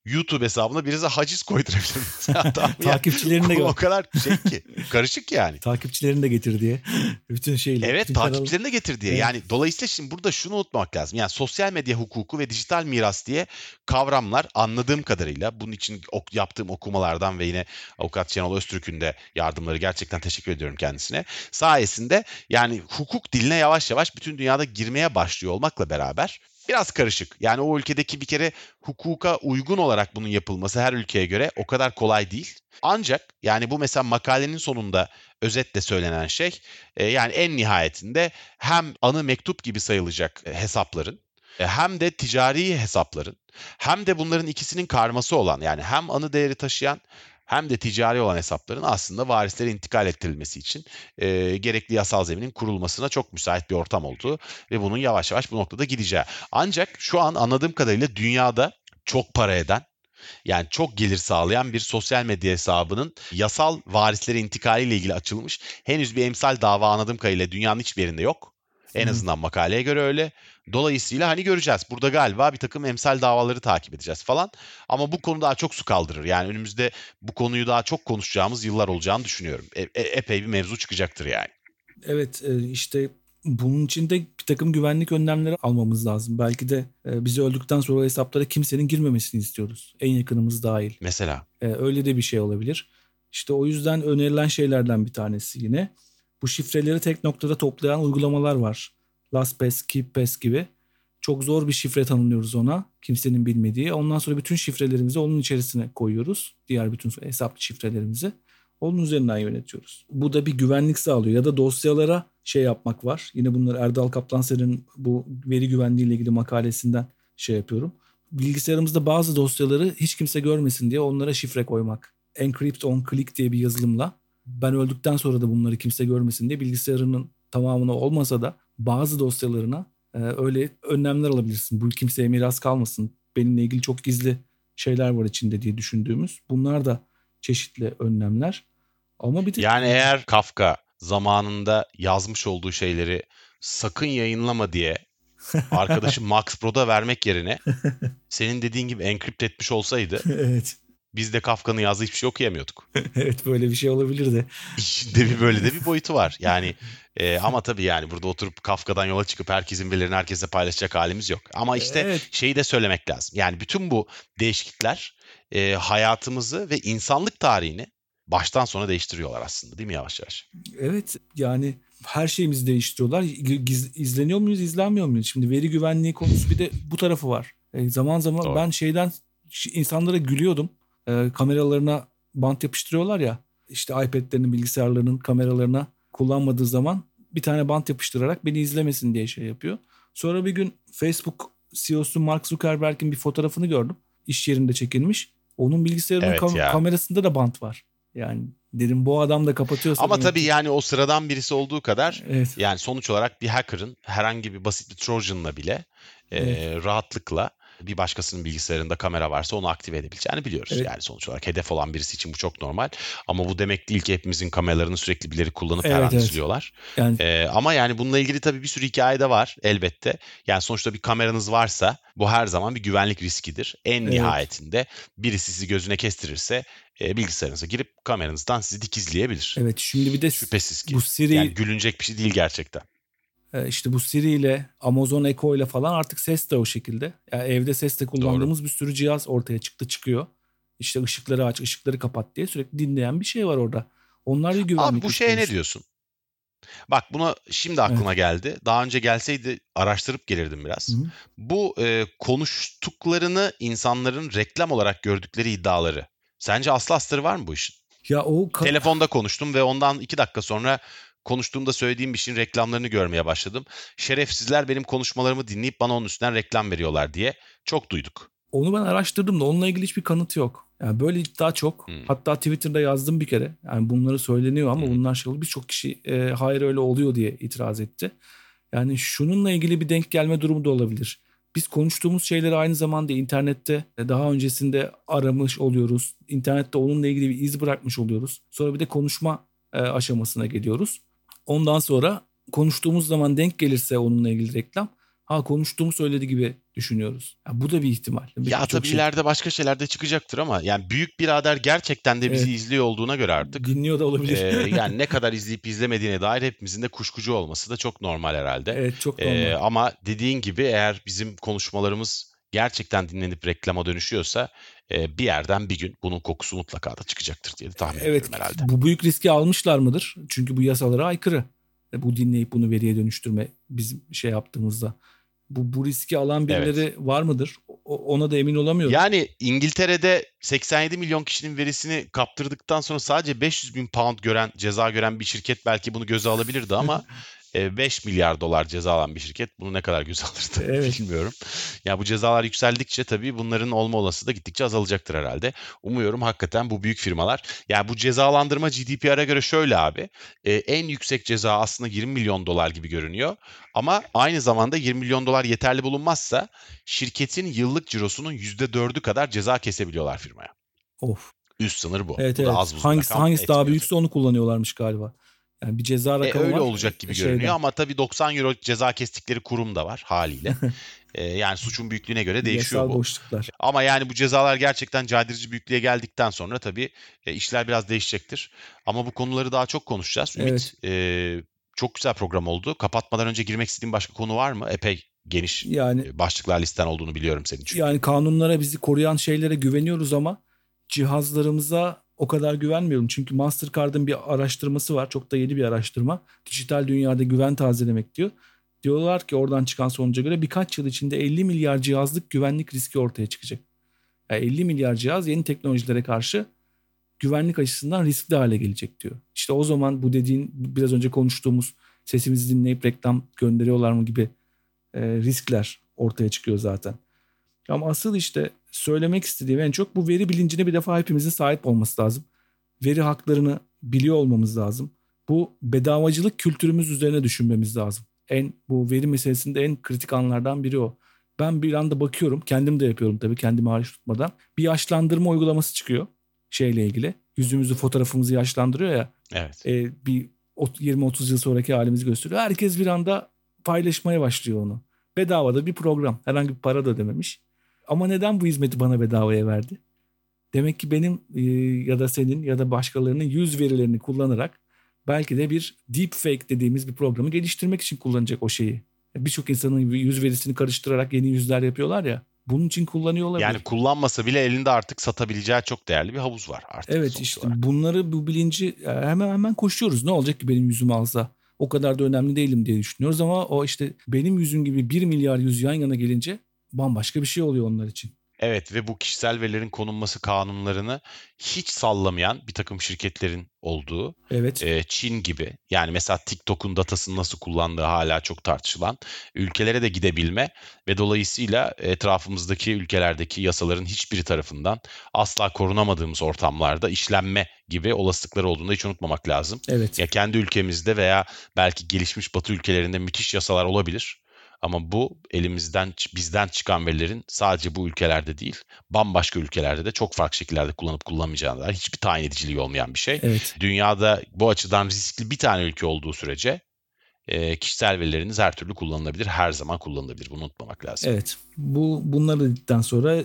Speaker 2: YouTube hesabına birisi haciz koydurabilir.
Speaker 3: Takipçilerini de
Speaker 2: O kadar şey ki karışık yani.
Speaker 3: Takipçilerini de getir diye. Bütün şeyler.
Speaker 2: Evet bütün takipçilerini de getir diye. Evet. Yani dolayısıyla şimdi burada şunu unutmak lazım. Yani sosyal medya hukuku ve dijital miras diye kavramlar anladığım kadarıyla bunun için ok, yaptığım okumalardan ve yine avukat Şenol Öztürk'ün de yardımları gerçekten teşekkür ediyorum kendisine. Sayesinde yani hukuk diline yavaş yavaş bütün dünyada girmeye başlıyor olmakla beraber biraz karışık. Yani o ülkedeki bir kere hukuka uygun olarak bunun yapılması her ülkeye göre o kadar kolay değil. Ancak yani bu mesela makalenin sonunda özetle söylenen şey e, yani en nihayetinde hem anı mektup gibi sayılacak hesapların e, hem de ticari hesapların hem de bunların ikisinin karması olan yani hem anı değeri taşıyan hem de ticari olan hesapların aslında varislere intikal ettirilmesi için e, gerekli yasal zeminin kurulmasına çok müsait bir ortam olduğu ve bunun yavaş yavaş bu noktada gideceği. Ancak şu an anladığım kadarıyla dünyada çok para eden yani çok gelir sağlayan bir sosyal medya hesabının yasal varislere intikaliyle ilgili açılmış henüz bir emsal dava anladığım kadarıyla dünyanın hiçbir yerinde yok. En azından makaleye göre öyle. Dolayısıyla hani göreceğiz. Burada galiba bir takım emsal davaları takip edeceğiz falan. Ama bu konu daha çok su kaldırır. Yani önümüzde bu konuyu daha çok konuşacağımız yıllar olacağını düşünüyorum. E- e- epey bir mevzu çıkacaktır yani.
Speaker 3: Evet e, işte bunun için de bir takım güvenlik önlemleri almamız lazım. Belki de e, bizi öldükten sonra hesaplara kimsenin girmemesini istiyoruz. En yakınımız dahil.
Speaker 2: Mesela.
Speaker 3: E, öyle de bir şey olabilir. İşte o yüzden önerilen şeylerden bir tanesi yine. Bu şifreleri tek noktada toplayan uygulamalar var. LastPass, KeepPass gibi. Çok zor bir şifre tanımlıyoruz ona. Kimsenin bilmediği. Ondan sonra bütün şifrelerimizi onun içerisine koyuyoruz. Diğer bütün hesap şifrelerimizi. Onun üzerinden yönetiyoruz. Bu da bir güvenlik sağlıyor. Ya da dosyalara şey yapmak var. Yine bunları Erdal Kaplanser'in bu veri güvenliği ile ilgili makalesinden şey yapıyorum. Bilgisayarımızda bazı dosyaları hiç kimse görmesin diye onlara şifre koymak. Encrypt on click diye bir yazılımla ben öldükten sonra da bunları kimse görmesin diye bilgisayarının tamamına olmasa da bazı dosyalarına e, öyle önlemler alabilirsin. Bu kimseye miras kalmasın. Benimle ilgili çok gizli şeyler var içinde diye düşündüğümüz. Bunlar da çeşitli önlemler. Ama bir de
Speaker 2: Yani eğer Kafka zamanında yazmış olduğu şeyleri sakın yayınlama diye arkadaşı Max Prod'a vermek yerine senin dediğin gibi enkript etmiş olsaydı
Speaker 3: evet.
Speaker 2: Biz de Kafka'nın yazdığı hiçbir şey okuyamıyorduk.
Speaker 3: evet böyle bir şey olabilirdi.
Speaker 2: İşinde bir böyle de bir boyutu var. Yani e, ama tabii yani burada oturup Kafka'dan yola çıkıp herkesin verilerini herkese paylaşacak halimiz yok. Ama işte
Speaker 3: Evet.
Speaker 2: şeyi de söylemek lazım. Yani bütün bu değişiklikler e, hayatımızı ve insanlık tarihini baştan sona değiştiriyorlar aslında değil mi yavaş yavaş?
Speaker 3: Evet yani her şeyimizi değiştiriyorlar. Giz- izleniyor muyuz, izlenmiyor muyuz? Şimdi veri güvenliği konusu bir de bu tarafı var. E, zaman zaman
Speaker 2: Doğru.
Speaker 3: ben şeyden insanlara gülüyordum. E, kameralarına bant yapıştırıyorlar ya. İşte iPad'lerinin, bilgisayarlarının kameralarına kullanmadığı zaman bir tane bant yapıştırarak beni izlemesin diye şey yapıyor. Sonra bir gün Facebook CEO'su Mark Zuckerberg'in bir fotoğrafını gördüm. İş yerinde çekilmiş. Onun bilgisayarının
Speaker 2: Evet
Speaker 3: kam-
Speaker 2: ya.
Speaker 3: kamerasında da bant var. Yani dedim bu adam da kapatıyorsa
Speaker 2: Ama tabii
Speaker 3: ki-
Speaker 2: yani o sıradan birisi olduğu kadar
Speaker 3: Evet.
Speaker 2: yani sonuç olarak bir hacker'ın herhangi bir basit bir Trojan'la bile e,
Speaker 3: Evet.
Speaker 2: rahatlıkla bir başkasının bilgisayarında kamera varsa onu aktive edebileceğini biliyoruz.
Speaker 3: Evet.
Speaker 2: Yani sonuç olarak hedef olan birisi için bu çok normal. Ama bu demek değil ki hepimizin kameralarını sürekli birileri kullanıp her
Speaker 3: Evet,
Speaker 2: an
Speaker 3: evet.
Speaker 2: izliyorlar.
Speaker 3: Yani
Speaker 2: Ee, ama yani bununla ilgili tabii bir sürü hikaye de var elbette. Yani sonuçta bir kameranız varsa bu her zaman bir güvenlik riskidir. En
Speaker 3: Evet.
Speaker 2: nihayetinde birisi sizi gözüne kestirirse e, bilgisayarınıza girip kameranızdan sizi dikizleyebilir.
Speaker 3: evet şimdi bir de
Speaker 2: Şüphesiz ki.
Speaker 3: bu Siri
Speaker 2: Yani gülünecek bir şey değil gerçekten.
Speaker 3: E, işte bu Siri ile Amazon Echo ile falan artık ses de o şekilde. Yani evde sesle kullandığımız bir sürü cihaz ortaya çıktı çıkıyor. İşte ışıkları aç, ışıkları kapat diye sürekli dinleyen bir şey var orada. Onlar bir güvenlik
Speaker 2: Abi bu şeye ne
Speaker 3: oluşturuyor.
Speaker 2: diyorsun? Bak buna şimdi aklıma geldi. Daha önce gelseydi araştırıp gelirdim biraz.
Speaker 3: Hı hı.
Speaker 2: Bu e, konuştuklarını insanların reklam olarak gördükleri iddiaları. Sence aslı astarı var mı bu işin?
Speaker 3: Ya o ka-
Speaker 2: Telefonda konuştum ve ondan iki dakika sonra konuştuğumda söylediğim bir şeyin reklamlarını görmeye başladım. Şerefsizler benim konuşmalarımı dinleyip bana onun üstünden reklam veriyorlar diye çok duyduk.
Speaker 3: onu ben araştırdım da onunla ilgili hiçbir kanıt yok. Yani böyle iddia çok.
Speaker 2: Hmm.
Speaker 3: Hatta Twitter'da yazdım bir kere. Yani bunları söyleniyor ama
Speaker 2: Hmm.
Speaker 3: bunlar şey oldu. Birçok kişi e, hayır öyle oluyor diye itiraz etti. Yani şununla ilgili bir denk gelme durumu da olabilir. Biz konuştuğumuz şeyleri aynı zamanda internette e, daha öncesinde aramış oluyoruz. İnternette onunla ilgili bir iz bırakmış oluyoruz. Sonra bir de konuşma e, aşamasına geliyoruz. Ondan sonra konuştuğumuz zaman denk gelirse onunla ilgili reklam. Ha konuştuğumu söyledi gibi düşünüyoruz. Ya bu da bir ihtimal. Bir-
Speaker 2: ya tabii
Speaker 3: şey.
Speaker 2: ileride başka şeyler de çıkacaktır ama yani büyük birader gerçekten de bizi
Speaker 3: Evet.
Speaker 2: izliyor olduğuna göre artık
Speaker 3: Dinliyor da olabilir.
Speaker 2: e, yani ne kadar izleyip izlemediğine dair hepimizin de kuşkucu olması da çok normal herhalde.
Speaker 3: evet çok
Speaker 2: E,
Speaker 3: normal.
Speaker 2: ama dediğin gibi eğer bizim konuşmalarımız gerçekten dinlenip reklama dönüşüyorsa e, bir yerden bir gün bunun kokusu mutlaka da çıkacaktır diye tahmin
Speaker 3: Evet
Speaker 2: ediyorum herhalde.
Speaker 3: bu büyük riski almışlar mıdır? Çünkü bu yasalara aykırı. E, Bu dinleyip bunu veriye dönüştürme bizim şey yaptığımızda. Bu, bu riski alan birileri var mıdır? O- ona da emin olamıyorum.
Speaker 2: Yani İngiltere'de 87 milyon kişinin verisini kaptırdıktan sonra sadece 500 bin pound gören ceza gören bir şirket belki bunu göze alabilirdi ama 5 milyar dolar ceza alan bir şirket bunu ne kadar göze alırdı
Speaker 3: Evet.
Speaker 2: bilmiyorum. Ya bu cezalar yükseldikçe tabii bunların olma olasılığı da gittikçe azalacaktır herhalde. Umuyorum hakikaten bu büyük firmalar yani bu cezalandırma GDPR'a göre şöyle abi e, en yüksek ceza aslında 20 milyon dolar gibi görünüyor ama aynı zamanda 20 milyon dolar yeterli bulunmazsa şirketin yıllık cirosunun %4'ü kadar ceza kesebiliyorlar firmaya.
Speaker 3: Of.
Speaker 2: Üst sınır bu.
Speaker 3: Evet
Speaker 2: bu
Speaker 3: evet.
Speaker 2: da az
Speaker 3: hangisi hangisi daha büyükse onu kullanıyorlarmış galiba. Yani bir ceza
Speaker 2: E,
Speaker 3: rakamı
Speaker 2: öyle
Speaker 3: var.
Speaker 2: olacak gibi
Speaker 3: Şeyden.
Speaker 2: görünüyor ama tabii 90 euro ceza kestikleri kurum da var haliyle. E, yani suçun büyüklüğüne göre değişiyor
Speaker 3: Yasal
Speaker 2: bu.
Speaker 3: boşluklar.
Speaker 2: Ama yani bu cezalar gerçekten caydırıcı büyüklüğe geldikten sonra tabii e, işler biraz değişecektir. Ama bu konuları daha çok konuşacağız. Ümit e, çok güzel program oldu. Kapatmadan önce girmek istediğin başka konu var mı? Epey geniş
Speaker 3: Yani
Speaker 2: e, başlıklar listen olduğunu biliyorum senin çünkü.
Speaker 3: yani kanunlara bizi koruyan şeylere güveniyoruz ama cihazlarımıza o kadar güvenmiyorum. Çünkü Mastercard'ın bir araştırması var. Çok da yeni bir araştırma. Dijital dünyada güven tazelemek diyor. Diyorlar ki oradan çıkan sonuca göre birkaç yıl içinde 50 milyar cihazlık güvenlik riski ortaya çıkacak. Yani 50 milyar cihaz yeni teknolojilere karşı güvenlik açısından riskli hale gelecek diyor. İşte o zaman bu dediğin biraz önce konuştuğumuz sesimizi dinleyip reklam gönderiyorlar mı gibi e, riskler ortaya çıkıyor zaten. Ama asıl işte söylemek istediğim en çok bu veri bilincine bir defa hepimizin sahip olması lazım. Veri haklarını biliyor olmamız lazım. Bu bedavacılık kültürümüz üzerine düşünmemiz lazım. En bu veri meselesinde en kritik anlardan biri o. Ben bir anda bakıyorum, kendim de yapıyorum tabii kendimi hariç tutmadan. Bir yaşlandırma uygulaması çıkıyor şeyle ilgili. Yüzümüzü, fotoğrafımızı yaşlandırıyor ya.
Speaker 2: Evet.
Speaker 3: E, bir ot- 20-30 yıl sonraki halimizi gösteriyor. Herkes bir anda paylaşmaya başlıyor onu. Bedava da bir program. Herhangi bir para da ödememiş. Ama neden bu hizmeti bana bedavaya verdi? Demek ki benim e, ya da senin ya da başkalarının yüz verilerini kullanarak belki de bir deepfake dediğimiz bir programı geliştirmek için kullanacak o şeyi. Birçok insanın yüz verisini karıştırarak yeni yüzler yapıyorlar ya. Bunun için kullanıyor olabilir.
Speaker 2: Yani kullanmasa bile elinde artık satabileceği çok değerli bir havuz var artık.
Speaker 3: Evet işte
Speaker 2: olarak.
Speaker 3: bunları bu bilinci e, hemen hemen koşuyoruz. Ne olacak ki benim yüzümü alsa? O kadar da önemli değilim diye düşünüyoruz ama o işte benim yüzüm gibi bir milyar yüz yan yana gelince bambaşka bir şey oluyor onlar için.
Speaker 2: Evet ve bu kişisel verilerin konulması kanunlarını hiç sallamayan bir takım şirketlerin olduğu
Speaker 3: Evet.
Speaker 2: e, Çin gibi yani mesela TikTok'un datasını nasıl kullandığı hala çok tartışılan ülkelere de gidebilme ve dolayısıyla etrafımızdaki ülkelerdeki yasaların hiçbiri tarafından asla korunamadığımız ortamlarda işlenme gibi olasılıkları olduğunu da hiç unutmamak lazım.
Speaker 3: Evet.
Speaker 2: Ya kendi ülkemizde veya belki gelişmiş batı ülkelerinde müthiş yasalar olabilir. Ama bu elimizden bizden çıkan verilerin sadece bu ülkelerde değil, bambaşka ülkelerde de çok farklı şekillerde kullanıp kullanmayacağına dair hiçbir tayin ediciliği olmayan bir şey.
Speaker 3: Evet.
Speaker 2: Dünyada bu açıdan riskli bir tane ülke olduğu sürece e, kişisel verileriniz her türlü kullanılabilir, her zaman kullanılabilir. Bunu unutmamak lazım.
Speaker 3: Evet. Bu bunları dedikten sonra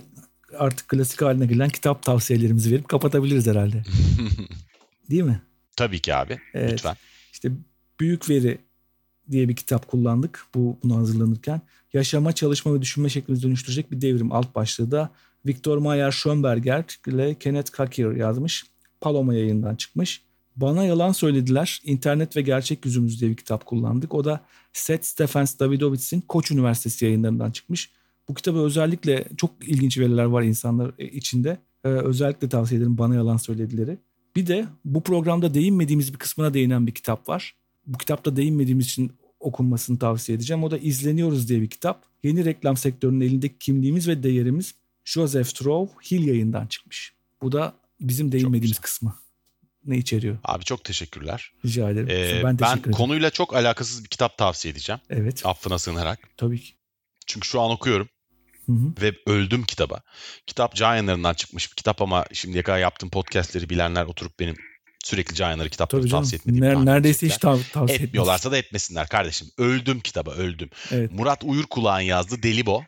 Speaker 3: artık klasik haline gelen kitap tavsiyelerimizi verip kapatabiliriz herhalde. Değil mi?
Speaker 2: Tabii ki abi.
Speaker 3: Evet.
Speaker 2: Lütfen.
Speaker 3: İşte büyük veri diye bir kitap kullandık bu bunu hazırlanırken. Yaşama, çalışma ve düşünme şeklimizi dönüştürecek bir devrim alt başlığı da Viktor Mayer Schönberger ile Kenneth Kakir yazmış. Paloma yayından çıkmış. Bana yalan söylediler. İnternet ve gerçek yüzümüz diye bir kitap kullandık. O da Seth Stephens Davidowitz'in Koç Üniversitesi yayınlarından çıkmış. Bu kitabı özellikle çok ilginç veriler var insanlar içinde. Ee, özellikle tavsiye ederim bana yalan söyledileri. Bir de bu programda değinmediğimiz bir kısmına değinen bir kitap var. Bu kitapta değinmediğimiz için okunmasını tavsiye edeceğim. O da İzleniyoruz diye bir kitap. Yeni reklam sektörünün elindeki kimliğimiz ve değerimiz Joseph Trove Hill yayından çıkmış. Bu da bizim değinmediğimiz kısmı. Ne içeriyor?
Speaker 2: Abi çok teşekkürler.
Speaker 3: Rica ederim.
Speaker 2: Ee,
Speaker 3: ben
Speaker 2: ben
Speaker 3: teşekkür ederim.
Speaker 2: konuyla çok alakasız bir kitap tavsiye edeceğim.
Speaker 3: Evet.
Speaker 2: Affına sığınarak.
Speaker 3: Tabii ki.
Speaker 2: Çünkü şu an okuyorum.
Speaker 3: Hı hı.
Speaker 2: ve öldüm kitaba. Kitap Can çıkmış bir kitap ama şimdiye kadar yaptığım podcastleri bilenler oturup benim sürekli Can Yayınları kitapları
Speaker 3: Tabii
Speaker 2: tavsiye etmediğimi
Speaker 3: Ner- neredeyse hiç tav- tavsiye.
Speaker 2: Etmiyorlarsa da etmesinler kardeşim. Öldüm kitaba öldüm.
Speaker 3: Evet.
Speaker 2: Murat Uyurkulağ'ın yazdığı Delibo.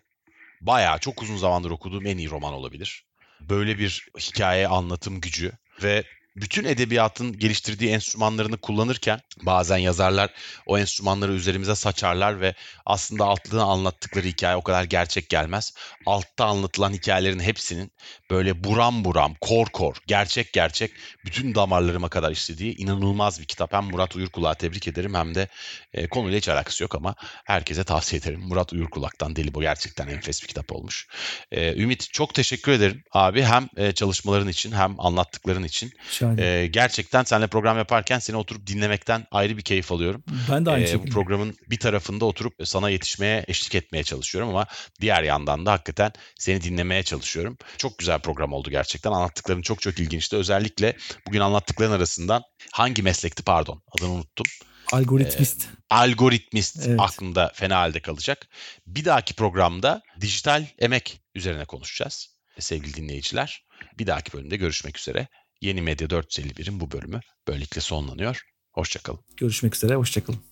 Speaker 2: Bayağı çok uzun zamandır okuduğum en iyi roman olabilir. Böyle bir hikaye anlatım gücü ve bütün edebiyatın geliştirdiği enstrümanlarını kullanırken bazen yazarlar o enstrümanları üzerimize saçarlar ve aslında altına anlattıkları hikaye o kadar gerçek gelmez. Altta anlatılan hikayelerin hepsinin böyle buram buram, kor kor, gerçek gerçek bütün damarlarıma kadar işlediği inanılmaz bir kitap. Hem Murat Uyurkulak'ı tebrik ederim hem de e, konuyla hiç alakası yok ama herkese tavsiye ederim. Murat Uyurkulak'tan Deli Bu gerçekten enfes bir kitap olmuş. E, Ümit çok teşekkür ederim abi hem e, çalışmaların için hem anlattıkların için.
Speaker 3: Ederim.
Speaker 2: E, gerçekten seninle program yaparken seni oturup dinlemekten ayrı bir keyif alıyorum.
Speaker 3: ben de aynı
Speaker 2: Ee, bu
Speaker 3: şekilde.
Speaker 2: programın bir tarafında oturup sana yetişmeye, eşlik etmeye çalışıyorum ama diğer yandan da hakikaten seni dinlemeye çalışıyorum. Çok güzel program oldu gerçekten. Anlattıkların çok çok ilginçti. Özellikle bugün anlattıkların arasından hangi meslekti pardon adını unuttum.
Speaker 3: Algoritmist.
Speaker 2: Algoritmist
Speaker 3: Evet.
Speaker 2: aklımda fena halde kalacak. Bir dahaki programda dijital emek üzerine konuşacağız sevgili dinleyiciler. Bir dahaki bölümde görüşmek üzere. Yeni Medya 451'in bu bölümü böylelikle sonlanıyor. Hoşçakalın.
Speaker 3: Görüşmek üzere, hoşçakalın.